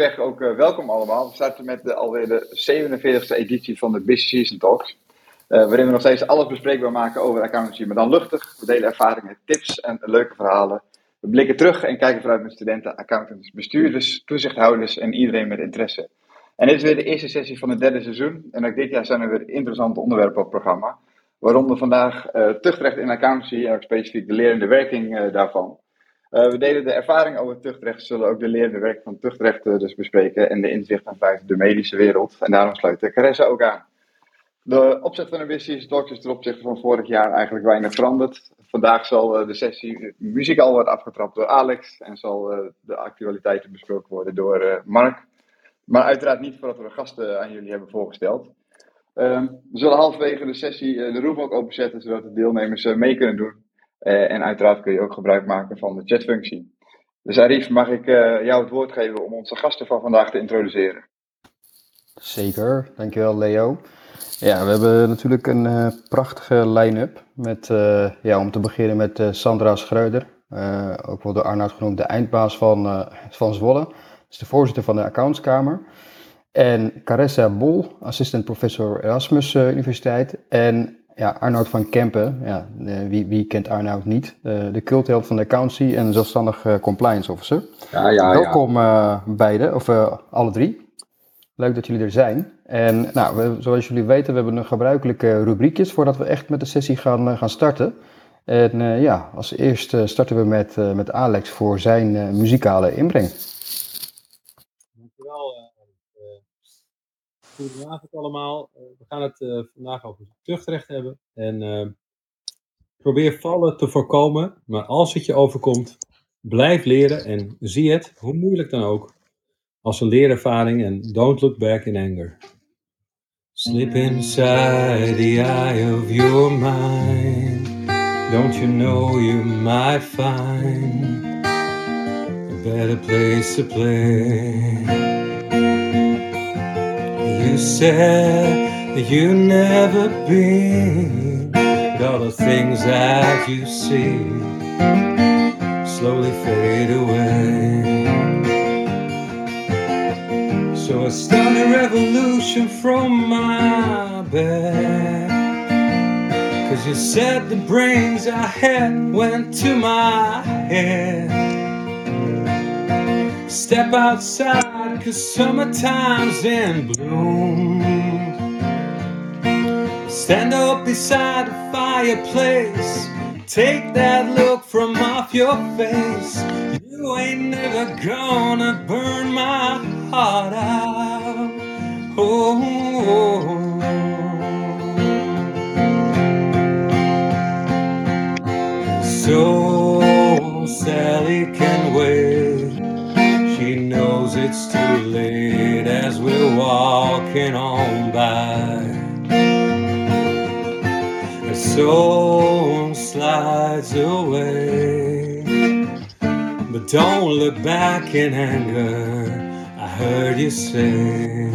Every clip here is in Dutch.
ook uh, welkom allemaal. We starten met de, alweer de 47e editie van de Business Season Talks. Uh, waarin we nog steeds alles bespreekbaar maken over accountancy, maar dan luchtig. We delen ervaringen, tips en leuke verhalen. We blikken terug en kijken vooruit met studenten, accountants, bestuurders, toezichthouders en iedereen met interesse. En dit is weer de eerste sessie van het derde seizoen. En ook dit jaar zijn er weer interessante onderwerpen op het programma. Waaronder vandaag uh, tuchtrecht in accountancy en ook specifiek de lerende werking daarvan. Uh, we delen de ervaring over tuchtrecht, zullen ook de lerende werking van tuchtrecht dus bespreken en de inzichten vanuit de medische wereld. En daarom sluit de Caressa ook aan. De opzet van de business talk is ten opzichte van vorig jaar eigenlijk weinig veranderd. Vandaag zal de sessie muziek al worden afgetrapt door Alex en zal de actualiteiten besproken worden door Mark. Maar uiteraard niet voordat we de gasten aan jullie hebben voorgesteld. Um, we zullen halverwege de sessie de room ook openzetten, zodat de deelnemers mee kunnen doen. Uh, en uiteraard kun je ook gebruik maken van de chatfunctie. Dus Arif, mag ik jou het woord geven om onze gasten van vandaag te introduceren? Zeker, dankjewel Leo. Ja, we hebben natuurlijk een prachtige line-up. Met, ja, om te beginnen met Sandra Schreuder, ook wel door Arnoud genoemd, de eindbaas van, van Zwolle is de voorzitter van de Accountskamer. En Caressa Bol, assistent professor Erasmus Universiteit. En ja, Arnoud van Kempen, ja, wie, wie kent Arnoud niet? Uh, de cultheld van de accountancy en zelfstandig uh, compliance officer. Ja, ja, Welkom ja. beiden, of alle drie. Leuk dat jullie er zijn. En nou, we, zoals jullie weten, we hebben een gebruikelijke rubriekjes voordat we echt met de sessie gaan, gaan starten. En ja, als eerste starten we met, met Alex voor zijn muzikale inbreng. Goedenavond allemaal. Uh, we gaan het uh, vandaag over tuchtrecht hebben. En uh, probeer vallen te voorkomen. Maar als het je overkomt, blijf leren en zie het, hoe moeilijk dan ook, als een leerervaring en don't look back in anger. Slip inside the eye of your mind. Don't you know you might find a better place to play? Said you never been, all the things that you see slowly fade away. So a revolution from my bed. Cause you said the brains I had went to my head. Step outside, cause summertime's in bloom. Stand up beside the fireplace. Take that look from off your face. You ain't never gonna burn my heart out. Oh, oh, oh. So Sally can wait it's too late as we're walking on by. A soul slides away, but don't look back in anger. I heard you say.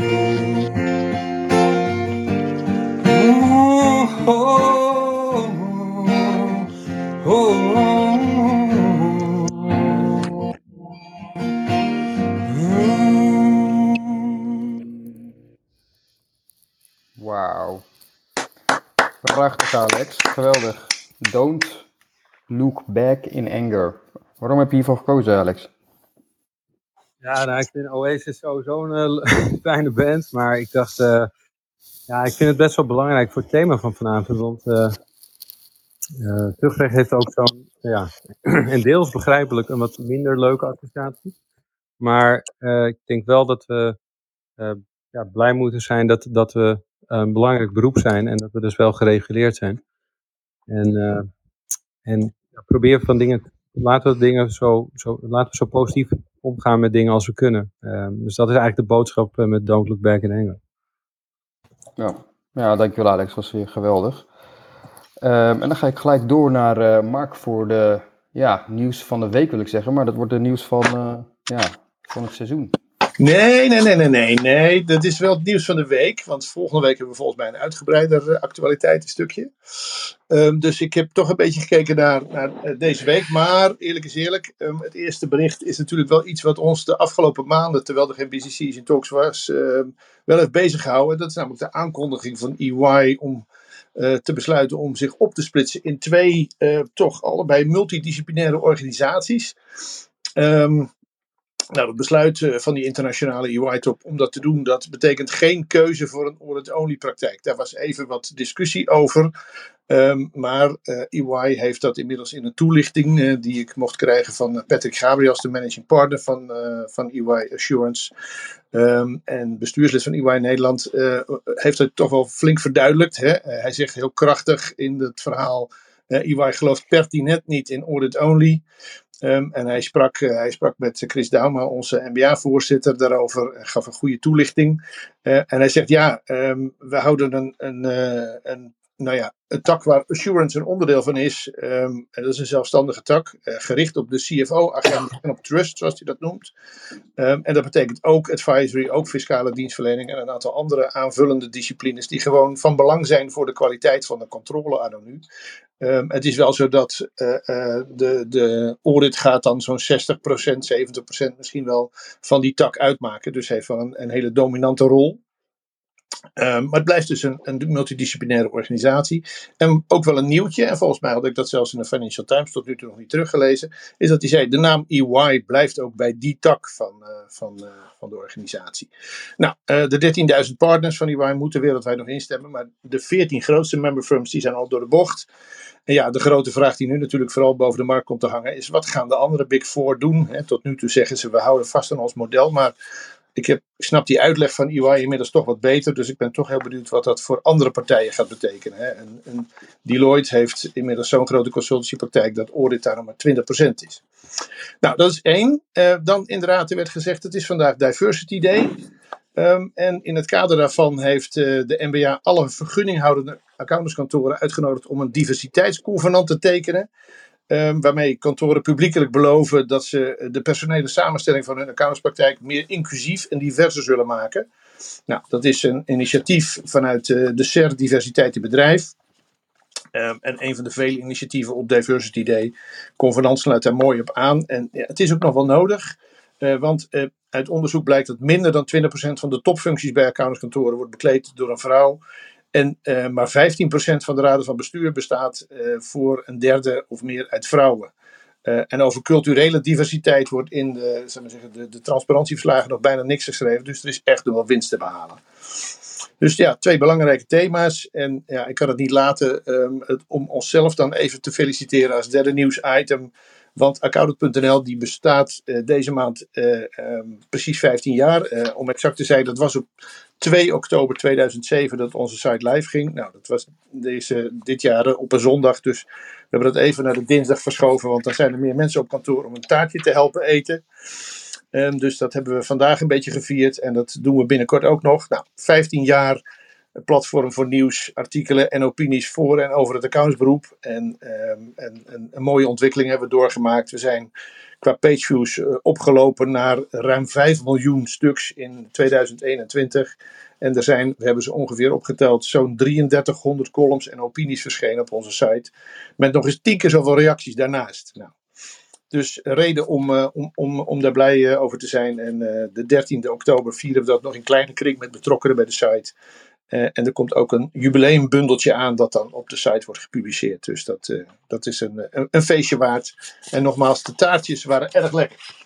Oh, oh, oh, oh, oh. Prachtig, Alex. Geweldig. Don't look back in anger. Waarom heb je hiervoor gekozen, Alex? Ja, nou, ik vind Oasis sowieso een uh, fijne band. Maar ik dacht, uh, ja, ik vind het best wel belangrijk voor het thema van vanavond. Want uh, heeft ook zo'n, ja, en deels begrijpelijk een wat minder leuke associatie. Maar ik denk wel dat we ja, blij moeten zijn dat, dat we een belangrijk beroep zijn en dat we dus wel gereguleerd zijn. En, uh, en probeer van dingen, laten we dingen zo, zo, laten we zo positief omgaan met dingen als we kunnen. Uh, dus dat is eigenlijk de boodschap uh, met Don't Look Back in. Ja, ja dankjewel Alex, dat was weer geweldig. Um, en dan ga ik gelijk door naar Mark voor de ja, nieuws van de week wil ik zeggen, maar dat wordt de nieuws van, ja, van het seizoen. Nee, nee, nee, nee, nee, nee. Dat is wel het nieuws van de week. Want volgende week hebben we volgens mij een uitgebreider uh, actualiteitenstukje. Um, dus ik heb toch een beetje gekeken naar, naar uh, deze week. Maar eerlijk is eerlijk, um, het eerste bericht is natuurlijk wel iets wat ons de afgelopen maanden, terwijl er geen in talks was, uh, wel heeft bezig gehouden. Dat is namelijk de aankondiging van EY om uh, te besluiten om zich op te splitsen in twee toch allebei multidisciplinaire organisaties. Um, nou, het besluit uh, van die internationale EY-top om dat te doen, dat betekent geen keuze voor een audit-only praktijk. Daar was even wat discussie over. Um, maar EY heeft dat inmiddels in een toelichting uh, die ik mocht krijgen van Patrick Gabriels, de managing partner van, van EY Assurance. Um, en bestuurslid van EY Nederland heeft het toch wel flink verduidelijkt. Hè? hij zegt heel krachtig in het verhaal: EY gelooft pertinent niet in audit-only. Um, en hij sprak, uh, hij sprak met Chris Dauma, onze MBA-voorzitter, daarover. Gaf een goede toelichting. Uh, en hij zegt: Ja, um, we houden een, een, uh, een, nou ja, een tak waar assurance een onderdeel van is. Um, en dat is een zelfstandige tak, gericht op de CFO-agenda en op trust, zoals hij dat noemt. en dat betekent ook advisory, ook fiscale dienstverlening en een aantal andere aanvullende disciplines die gewoon van belang zijn voor de kwaliteit van de controle anno nu. Um, het is wel zo dat uh, uh, de, de audit gaat dan zo'n 60%, 70% misschien wel van die tak uitmaken. Dus heeft wel een, een hele dominante rol. Um, maar het blijft dus een, een, multidisciplinaire organisatie. En ook wel een nieuwtje, en volgens mij had ik dat zelfs in de Financial Times tot nu toe nog niet teruggelezen, is dat hij zei: de naam EY blijft ook bij die tak van, uh, van, van de organisatie. Nou, uh, de 13.000 partners van EY moeten wereldwijd nog instemmen, maar de 14 grootste member firms die zijn al door de bocht. En ja, de grote vraag die nu natuurlijk vooral boven de markt komt te hangen is: wat gaan de andere Big Four doen? Tot nu toe zeggen ze: we houden vast aan ons model, maar ik, heb, snap die uitleg van EY inmiddels toch wat beter. Dus ik ben toch heel benieuwd wat dat voor andere partijen gaat betekenen. Hè. En, Deloitte heeft inmiddels zo'n grote consultancypraktijk dat audit daar nog maar 20% is. Nou, dat is één. Uh, dan inderdaad, er werd gezegd, het is vandaag Diversity Day. Um, en in het kader daarvan heeft uh, de NBA alle vergunninghoudende accountantskantoren uitgenodigd om een diversiteitsconvenant te tekenen. Um, waarmee kantoren publiekelijk beloven dat ze de personele samenstelling van hun accountantspraktijk meer inclusief en diverser zullen maken. Nou, dat is een initiatief vanuit uh, de CER Diversiteit in Bedrijf. Um, en een van de vele initiatieven op Diversity Day. Convenant sluit daar mooi op aan. En ja, het is ook nog wel nodig. Uh, want uit onderzoek blijkt dat minder dan 20% van de topfuncties bij accountantskantoren wordt bekleed door een vrouw. En uh, maar 15% van de raden van bestuur bestaat uh, voor een derde of meer uit vrouwen. Uh, en over culturele diversiteit wordt in de, zeg maar de, transparantieverslagen nog bijna niks geschreven. Dus er is echt nog wel winst te behalen. Dus ja, twee belangrijke thema's. En ja, ik kan het niet laten het, om onszelf dan even te feliciteren als derde nieuwsitem. Want accountant.nl die bestaat uh, deze maand uh, um, precies 15 jaar. Uh, om exact te zijn, dat was op 2 oktober 2007 dat onze site live ging. Nou, dat was deze, dit jaar op een zondag. Dus we hebben dat even naar de dinsdag verschoven. Want dan zijn er meer mensen op kantoor om een taartje te helpen eten. Um, dus dat hebben we vandaag een beetje gevierd. En dat doen we binnenkort ook nog. Nou, 15 jaar platform voor nieuws, artikelen en opinies voor en over het accountsberoep. En, um, en, en, een mooie ontwikkeling hebben we doorgemaakt. We zijn qua pageviews uh, opgelopen naar ruim 5 miljoen stuks in 2021. En er zijn, we hebben ze ongeveer opgeteld, zo'n 3300 columns en opinies verschenen op onze site. Met nog eens tien keer zoveel reacties daarnaast. Nou, dus reden om, uh, om, om, om daar blij uh, over te zijn. En de 13e oktober vieren we dat nog in kleine kring met betrokkenen bij de site. Uh, en er komt ook een jubileumbundeltje aan dat dan op de site wordt gepubliceerd. Dus dat, uh, dat is een, een, een, feestje waard. En nogmaals, de taartjes waren erg lekker.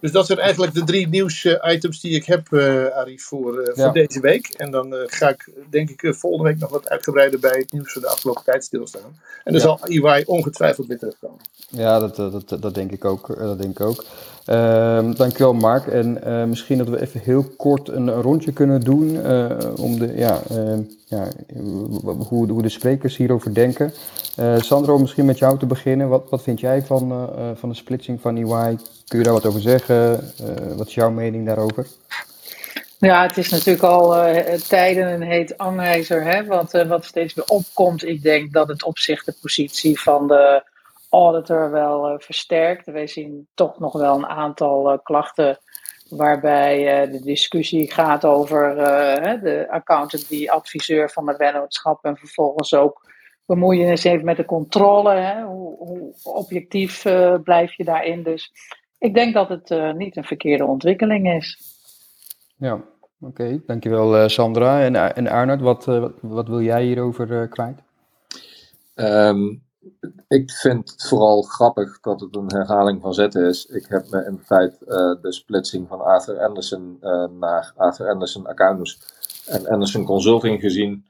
Dus dat zijn eigenlijk de drie nieuwsitems die ik heb, uh, Arie, voor, voor ja. deze week. En dan ga ik, denk ik, volgende week nog wat uitgebreider bij het nieuws van de afgelopen tijd stilstaan. En dan ja. zal EY ongetwijfeld weer terugkomen. Ja, dat, dat, dat, denk ik ook. Dat denk ik ook. Uh, dankjewel Mark. En misschien dat we even heel kort een rondje kunnen doen om de, ja, uh, ja, hoe, hoe de sprekers hierover denken. Sandro, misschien met jou te beginnen. Wat, wat vind jij van, van de splitsing van EY? Kun je daar wat over zeggen? wat is jouw mening daarover? Ja, het is natuurlijk al uh, tijden een heet aanwijzer, hè, uh, wat steeds weer opkomt. Ik denk dat het op zich de positie van de auditor wel uh, versterkt. Wij zien toch nog wel een aantal klachten waarbij uh, de discussie gaat over uh, de accountant die adviseur van de vennootschap en vervolgens ook bemoeienis heeft met de controle. Hè? Hoe, hoe, objectief uh, blijf je daarin? Dus ik denk dat het niet een verkeerde ontwikkeling is. Ja, oké. Okay. Dankjewel Sandra. En, en Arnold, wat, wat, wat, wil jij hierover kwijt? Um, ik vind het vooral grappig dat het een herhaling van zetten is. Ik heb me in feite uh, de splitsing van Arthur Anderson uh, naar Arthur Anderson Accountants en Anderson Consulting gezien.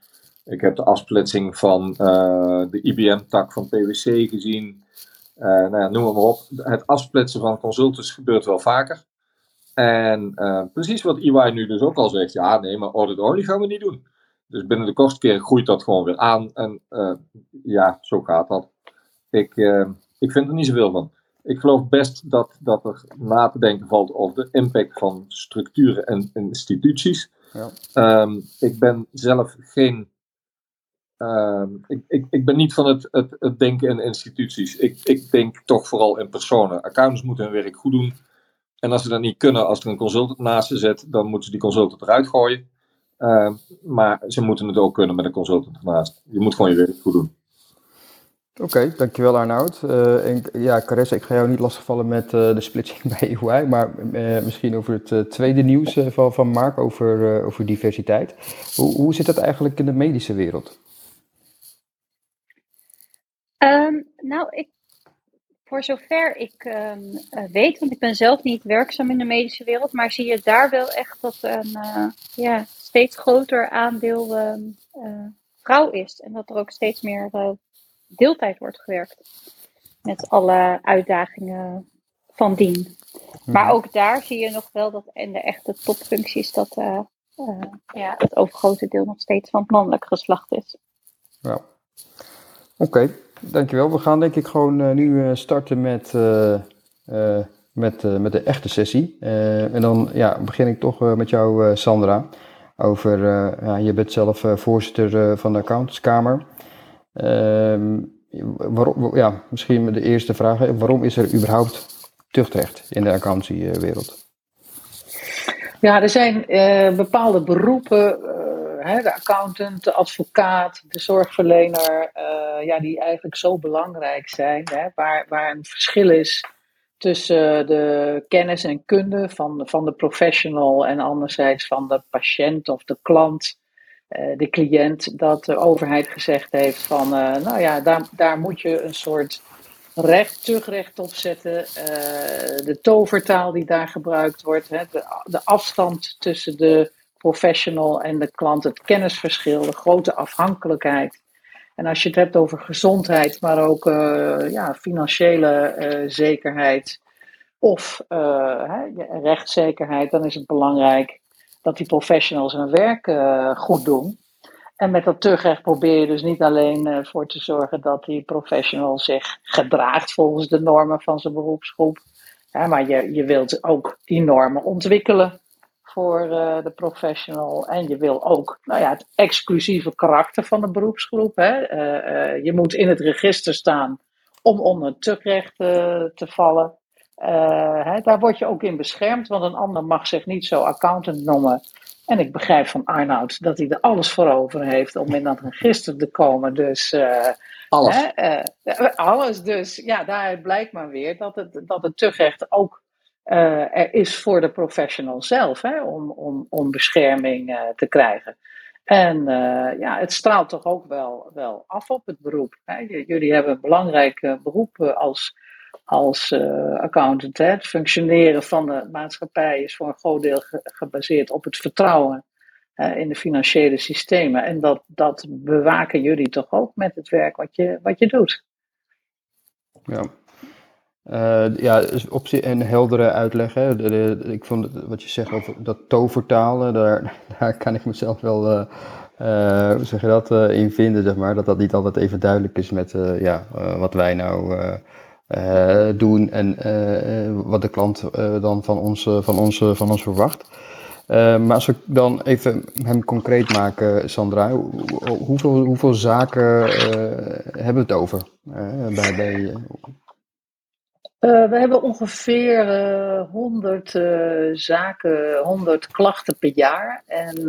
Ik heb de afsplitsing van uh, de IBM-tak van PwC gezien. nou ja, noem maar, maar op. Het afsplitsen van consultants gebeurt wel vaker. En precies wat EY nu dus ook al zegt. Ja, nee, maar audit only gaan we niet doen. Dus binnen de kortste keer groeit dat gewoon weer aan. En uh, ja, zo gaat dat. Ik, uh, ik vind er niet zoveel van. Ik geloof best dat, dat er na te denken valt over de impact van structuren en instituties. Ja. Um, ik ben zelf geen. Um, ik, ik, ik ben niet van het, het, het denken in instituties. Ik, ik denk toch vooral in personen. Accountants moeten hun werk goed doen. En als ze dat niet kunnen, als er een consultant naast ze zit, dan moeten ze die consultant eruit gooien. Uh, maar ze moeten het ook kunnen met een consultant ernaast. Je moet gewoon je werk goed doen. Oké, okay, dankjewel Arnoud. Uh, en, ja, Caressa, ik ga jou niet lastigvallen met uh, de splitsing bij EY, maar uh, misschien over het tweede nieuws van, van Mark over, over diversiteit. Hoe, hoe zit dat eigenlijk in de medische wereld? Um, nou, ik, voor zover ik um, weet, want ik ben zelf niet werkzaam in de medische wereld, maar zie je daar wel echt dat een ja, steeds groter aandeel um, vrouw is. En dat er ook steeds meer deeltijd wordt gewerkt. Met alle uitdagingen van dien. Maar mhm. ook daar zie je nog wel dat in de echte topfuncties dat uh, uh, ja, het overgrote deel nog steeds van het mannelijk geslacht is. Ja. Oké, okay, dankjewel. We gaan denk ik gewoon uh, nu starten met, met, met de echte sessie. en dan ja, begin ik toch met jou, Sandra. Over, ja, je bent zelf voorzitter van de accountantskamer. Ehm, waarom, ja, misschien de eerste vraag. Waarom is er überhaupt tuchtrecht in de accountancywereld? Ja, er zijn bepaalde beroepen, hè, de accountant, de advocaat, de zorgverlener, ja, die eigenlijk zo belangrijk zijn, hè, waar, waar een verschil is tussen de kennis en kunde van, van de professional en anderzijds van de patiënt of de klant. Eh, de cliënt dat de overheid gezegd heeft van, uh, nou ja, daar, daar moet je een soort recht, terugrecht op zetten. Uh, de tovertaal die daar gebruikt wordt, de, afstand tussen de professional en de klant, het kennisverschil, de grote afhankelijkheid. En als je het hebt over gezondheid, maar ook ja, financiële zekerheid of rechtszekerheid, dan is het belangrijk dat die professionals hun werk uh, goed doen. En met dat terugrecht probeer je dus niet alleen uh, voor te zorgen dat die professional zich gedraagt volgens de normen van zijn beroepsgroep. Maar je, je wilt ook die normen ontwikkelen voor uh, de professional. En je wil ook nou ja, het exclusieve karakter van de beroepsgroep. Hè. je moet in het register staan om onder het terugrecht te vallen. Hè, daar word je ook in beschermd, want een ander mag zich niet zo accountant noemen. En ik begrijp van Arnoud dat hij er alles voor over heeft om in dat register te komen. Dus, uh, alles. Hè, uh, alles. Dus ja, daaruit blijkt maar weer dat het, dat het ook er is voor de professional zelf, hè, om, om, om bescherming te krijgen. En ja, het straalt toch ook wel, wel af op het beroep. Jullie hebben een belangrijk beroep als als accountant. Hè. Het functioneren van de maatschappij is voor een groot deel gebaseerd op het vertrouwen in de financiële systemen. En dat, dat bewaken jullie toch ook met het werk wat je, wat je doet. Ja. Uh, ja, op een heldere uitleg. Hè. Ik vond wat je zegt over dat tovertaal, daar, daar kan ik mezelf wel, uh, zeg je dat, in vinden, zeg maar. Dat dat niet altijd even duidelijk is met ja, wat wij nou doen en wat de klant dan van ons, van ons, van ons verwacht. maar als ik dan even hem concreet maak, Sandra, hoeveel, hoeveel zaken hebben we het over? bij, bij Uh, we hebben ongeveer uh, 100 uh, zaken, 100 klachten per jaar. En,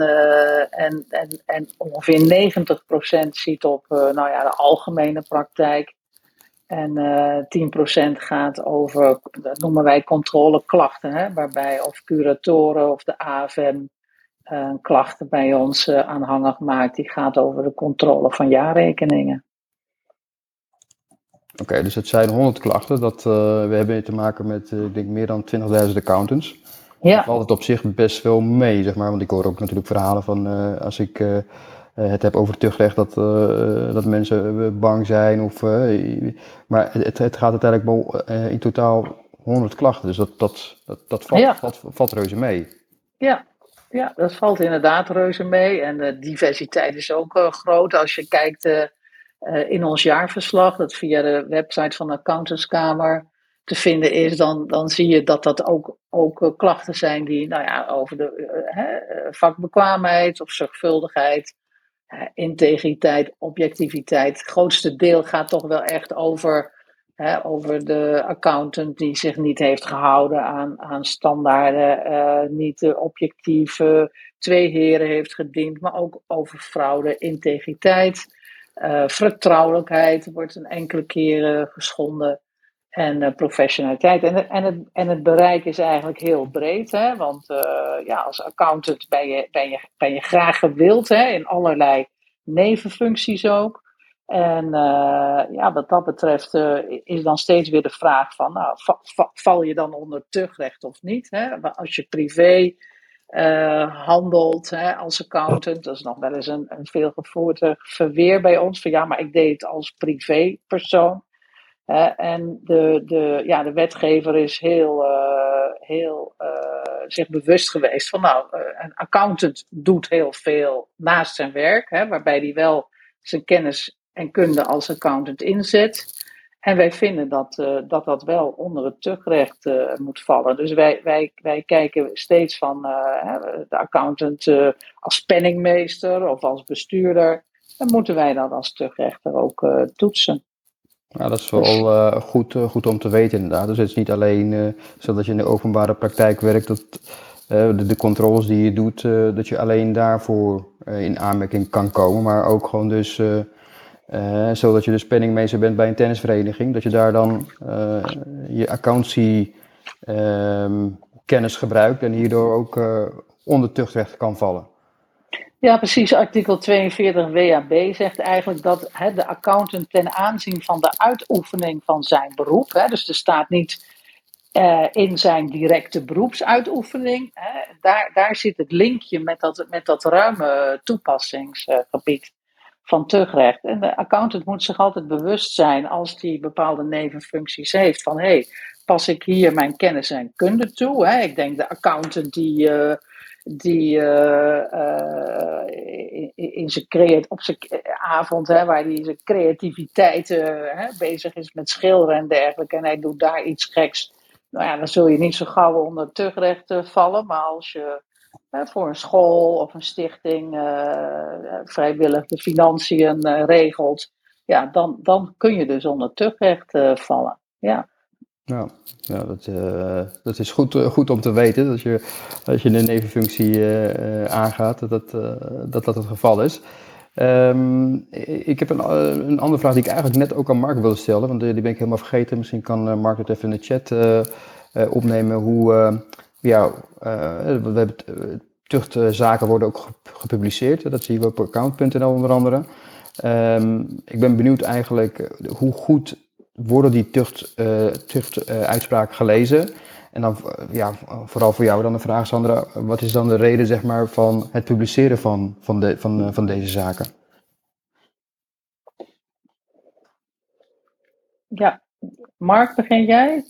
en, en, en ongeveer 90% ziet op nou ja, de algemene praktijk. En 10% gaat over, dat noemen wij controleklachten, hè, waarbij of curatoren of de AFM klachten bij ons aanhangig maakt. Die gaat over de controle van jaarrekeningen. Oké, dus het zijn 100 klachten. Dat, uh, we hebben te maken met, ik denk, meer dan 20.000 accountants. Ja. Dat valt het op zich best wel mee, zeg maar. Want ik hoor ook natuurlijk verhalen van, uh, als ik het heb over tuchtrecht, dat, dat mensen bang zijn. Of, maar het, het gaat uiteindelijk wel in totaal 100 klachten. Dus dat, dat, dat, dat valt, ja. valt, valt reuze mee. Ja, ja, dat valt inderdaad reuze mee. En de diversiteit is ook groot. Als je kijkt uh, in ons jaarverslag, dat via de website van de accountantskamer te vinden is, dan, dan zie je dat dat ook, ook uh, klachten zijn die nou ja, over de uh, vakbekwaamheid of zorgvuldigheid, integriteit, objectiviteit. Het grootste deel gaat toch wel echt over, over de accountant die zich niet heeft gehouden aan, aan standaarden, niet de objectieve twee heren heeft gediend, maar ook over fraude, integriteit. Uh, vertrouwelijkheid wordt een enkele keren geschonden. En uh, professionaliteit. En, en, het, en het bereik is eigenlijk heel breed. Hè? Want uh, ja, als accountant ben je, ben, je, ben je graag gewild hè? in allerlei nevenfuncties ook. En ja, wat dat betreft is dan steeds weer de vraag van, nou, va, va, val je dan onder tuchtrecht of niet? Hè? Als je privé uh, handelt hè, als accountant. Dat is nog wel eens een, een veelgevoerd verweer bij ons. Van ja, maar ik deed het als privépersoon. Uh, en de, de, ja, de wetgever is heel, uh, heel zich bewust geweest van nou, een accountant doet heel veel naast zijn werk, hè, waarbij hij wel zijn kennis en kunde als accountant inzet. En wij vinden dat uh, dat, dat wel onder het tuchtrecht uh, moet vallen. Dus wij, wij, wij kijken steeds van uh, de accountant als penningmeester of als bestuurder. Dan moeten wij dat als tuchtrechter ook toetsen. Ja, dat is wel goed, goed om te weten inderdaad. Dus het is niet alleen zodat je in de openbare praktijk werkt, dat de, controles die je doet, dat je alleen daarvoor in aanmerking kan komen. Maar ook gewoon dus uh, zodat je dus penningmeester bent bij een tennisvereniging, dat je daar dan uh, je accountancy uh, kennis gebruikt en hierdoor ook uh, onder tuchtrecht kan vallen. Ja, precies. Artikel 42 WAB zegt eigenlijk dat hè, de accountant ten aanzien van de uitoefening van zijn beroep, dus er staat niet in zijn directe beroepsuitoefening, daar, daar zit het linkje met dat, met dat ruime toepassingsgebied van tuchtrecht. En de accountant moet zich altijd bewust zijn als die bepaalde nevenfuncties heeft van hé, hey, pas ik hier mijn kennis en kunde toe? Hè? Ik denk de accountant die, uh, die uh, uh, in, in zijn op zijn avond, hè, waar hij zijn creativiteit hè, bezig is met schilderen en dergelijke, en hij doet daar iets geks. Nou ja, dan zul je niet zo gauw onder tuchtrecht vallen, maar als je voor een school of een stichting uh, vrijwillig de financiën uh, regelt, ja, dan, dan kun je dus onder tuchtrecht vallen. Ja. Ja, ja dat, dat is goed, goed om te weten. Dat je, als je een nevenfunctie aangaat, dat dat, dat dat het geval is. Um, ik heb een, een andere vraag die ik eigenlijk net ook aan Mark wilde stellen, want die ben ik helemaal vergeten. Misschien kan Mark het even in de chat opnemen. Hoe, ja, uh, we hebben tuchtzaken worden ook gepubliceerd. Dat zien we op account.nl onder andere. Um, ik ben benieuwd eigenlijk eh, hoe goed worden die tucht, tuchtuitspraken uh, gelezen. En dan, ja, vooral voor jou dan de vraag, Sandra. Wat is dan de reden zeg maar, van het publiceren van, van, de, van, van deze zaken? Ja, Mark, begin jij?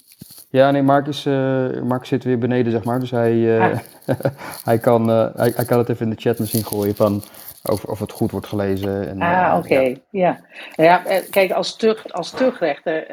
Ja, nee, Mark, is, uh, Mark zit weer beneden, zeg maar. Dus hij, uh, ah. hij, kan, uh, hij, hij, kan het even in de chat misschien gooien van of, of het goed wordt gelezen. En, ah, oké. Okay. Ja. ja. ja. kijk, als, tucht, als tuchtrechter,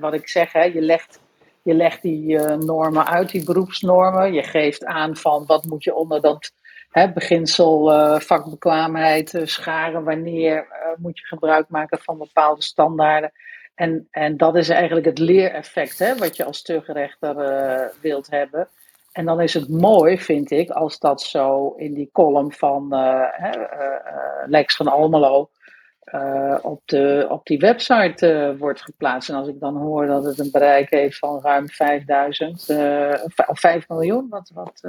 wat ik zeg, hè, je legt, je legt die normen uit, die beroepsnormen. Je geeft aan van wat moet je onder dat hè, beginsel vakbekwaamheid scharen. Wanneer moet je gebruik maken van bepaalde standaarden En, en dat is eigenlijk het leereffect hè, wat je als tuchtrechter uh, wilt hebben. En dan is het mooi, vind ik, als dat zo in die column van uh, Lex van Almelo op, de, op die website wordt geplaatst. En als ik dan hoor dat het een bereik heeft van ruim 5000 of 5 miljoen, wat, wat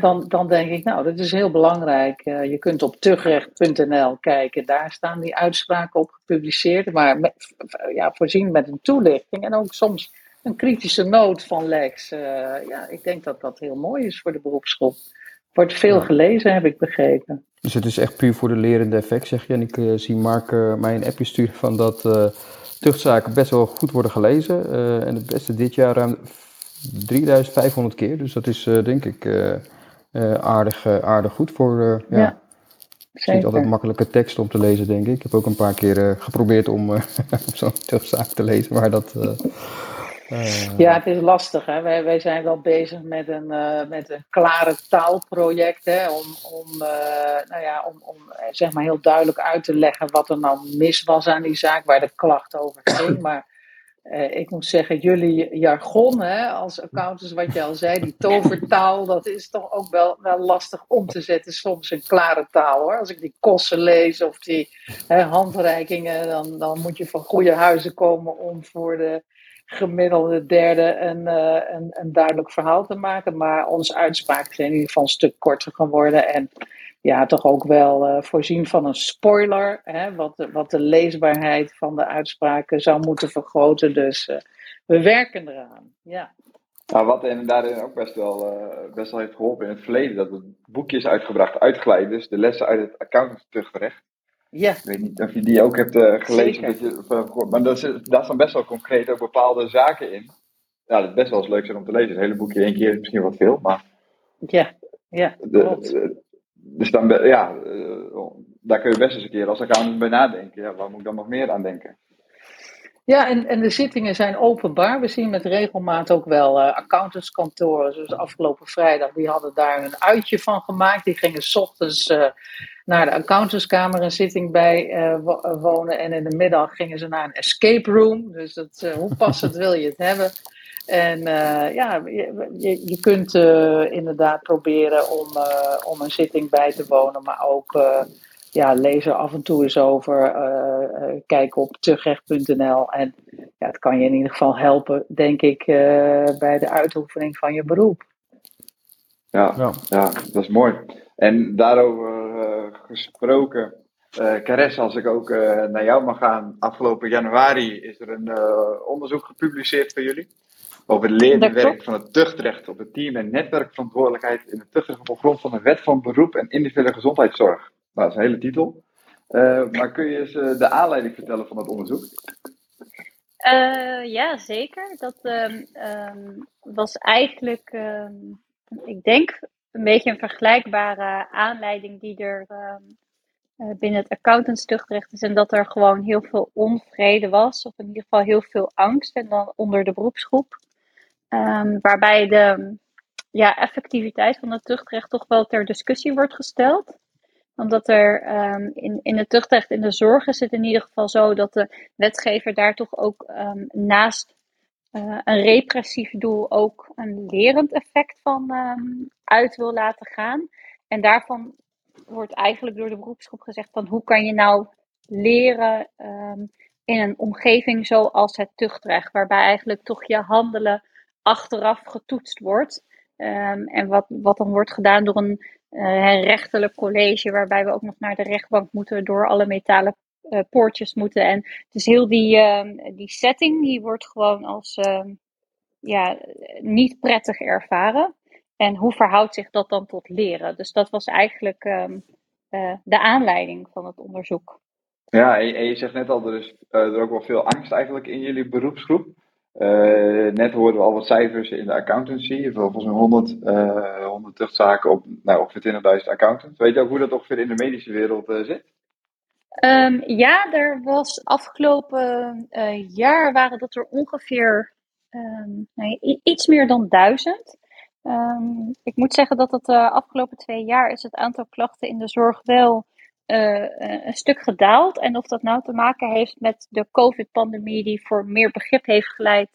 dan, dan denk ik, nou, dat is heel belangrijk. Uh, je kunt op tugrecht.nl kijken, daar staan die uitspraken op gepubliceerd, maar met, ja, voorzien met een toelichting en ook soms een kritische noot van Lex. Uh, ja, ik denk dat dat heel mooi is voor de beroepsgroep. Wordt veel gelezen, heb ik begrepen. Dus het is echt puur voor de lerende effect, zeg je. En ik uh, zie Mark mij een appje sturen van dat tuchtzaken best wel goed worden gelezen. en het beste dit jaar ruim 3500 keer. Dus dat is uh, denk ik uh, uh, aardig, aardig goed voor. ja. ja. Het is niet altijd makkelijke tekst om te lezen, denk ik. Ik heb ook een paar keer geprobeerd om op zo'n tuchtzaak te lezen, maar dat. ja, het is lastig. Hè? Wij, wij zijn wel bezig met een, met een klare taalproject. Hè? Om, om, nou ja, om, om zeg maar heel duidelijk uit te leggen wat er nou mis was aan die zaak, waar de klacht over ging. Maar uh, ik moet zeggen, jullie jargon hè, als accountants, wat je al zei, die tovertaal, dat is toch ook wel, wel lastig om te zetten, soms in klare taal hoor. Als ik die kosten lees of die hè, handreikingen, dan, dan moet je van goede huizen komen om voor de gemiddelde derde een, een, een duidelijk verhaal te maken. Maar onze uitspraken zijn in ieder geval een stuk korter geworden en ja, toch ook wel uh, voorzien van een spoiler, hè, wat, de, wat de leesbaarheid van de uitspraken zou moeten vergroten. Dus uh, we werken eraan. Ja. Nou, wat en daarin ook best wel, uh, best wel heeft geholpen in het verleden, dat het boekje is uitgebracht, uitgeleiders, de lessen uit het accountantsrecht. Ja. Ik weet niet of je die ook hebt gelezen. Dat je, maar daar, daar staan best wel concreet ook bepaalde zaken in. Ja, dat is best wel eens leuk zijn om te lezen. Het hele boekje één keer is misschien wat veel, maar. Ja, ja. De, dus dan, ja, uh, daar kun je best eens een keer als accountant bij nadenken. Ja, waar moet ik dan nog meer aan denken? Ja, en, en de zittingen zijn openbaar. We zien met regelmaat ook wel uh, accountantskantoren. Zoals afgelopen vrijdag, die hadden daar een uitje van gemaakt. Die gingen s ochtends uh, naar de accountantskamer een zitting bij wonen. En in de middag gingen ze naar een escape room. Dus dat, hoe passend wil je het hebben? En uh, ja, je, je kunt uh, inderdaad proberen om, uh, om een zitting bij te wonen, maar ook ja, lees er af en toe eens over, kijk op terugrecht.nl. En ja, het kan je in ieder geval helpen, denk ik, bij de uitoefening van je beroep. Ja, ja. ja dat is mooi. En daarover gesproken, uh, als ik ook naar jou mag gaan, afgelopen januari is er een onderzoek gepubliceerd voor jullie over het leerwerk van het tuchtrecht op het team- en netwerkverantwoordelijkheid in het tuchtrecht op grond van de wet van beroep en individuele gezondheidszorg. Nou, dat is een hele titel. Uh, maar kun je eens uh, de aanleiding vertellen van het onderzoek? Uh, ja, zeker. Dat um, was eigenlijk, um, ik denk, een beetje een vergelijkbare aanleiding die er binnen het accountantstuchtrecht is. En dat er gewoon heel veel onvrede was, of in ieder geval heel veel angst. En dan onder de beroepsgroep. Um, waarbij de ja, effectiviteit van het tuchtrecht toch wel ter discussie wordt gesteld. Omdat er um, in, in het tuchtrecht in de zorg is het in ieder geval zo dat de wetgever daar toch ook um, naast uh, een repressief doel ook een lerend effect van uit wil laten gaan. En daarvan wordt eigenlijk door de beroepsgroep gezegd van hoe kan je nou leren in een omgeving zoals het tuchtrecht, waarbij eigenlijk toch je handelen achteraf getoetst wordt. Um, en wat, wat dan wordt gedaan door een uh, rechterlijk college, waarbij we ook nog naar de rechtbank moeten, door alle metalen uh, poortjes moeten. En dus heel die, uh, die setting, die wordt gewoon als ehm, ja, niet prettig ervaren. En hoe verhoudt zich dat dan tot leren? Dus dat was eigenlijk uh, de aanleiding van het onderzoek. Ja, en je, en je zegt net al, er is er ook wel veel angst eigenlijk in jullie beroepsgroep. Uh, net hoorden we al wat cijfers in de accountancy. Volgens mij 100, uh, 100 tuchtzaken op nou, ongeveer 20.000 accountants. Weet je ook hoe dat ongeveer in de medische wereld uh, zit? Um, ja, er was afgelopen jaar waren dat er ongeveer nee, iets meer dan duizend. Um, ik moet zeggen dat het de afgelopen twee jaar is het aantal klachten in de zorg wel een stuk gedaald. En of dat nou te maken heeft met de COVID-pandemie, die voor meer begrip heeft geleid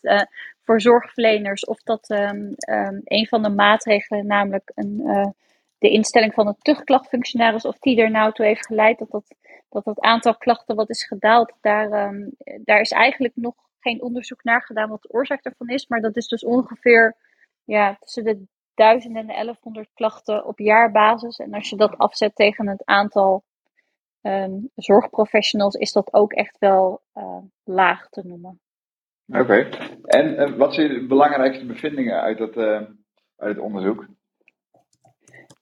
voor zorgverleners, of dat um, um, een van de maatregelen, namelijk een, de instelling van een tuchtklachtfunctionaris, of die er nou toe heeft geleid dat dat, dat aantal klachten wat is gedaald, daar, um, daar is eigenlijk nog geen onderzoek naar gedaan wat de oorzaak ervan is. Maar dat is dus ongeveer ja, tussen de 1000 en de 1100 klachten op jaarbasis. En als je dat afzet tegen het aantal um, zorgprofessionals, is dat ook echt wel uh, laag te noemen. Oké. En uh, wat zijn de belangrijkste bevindingen uit, dat, uh, uit het onderzoek?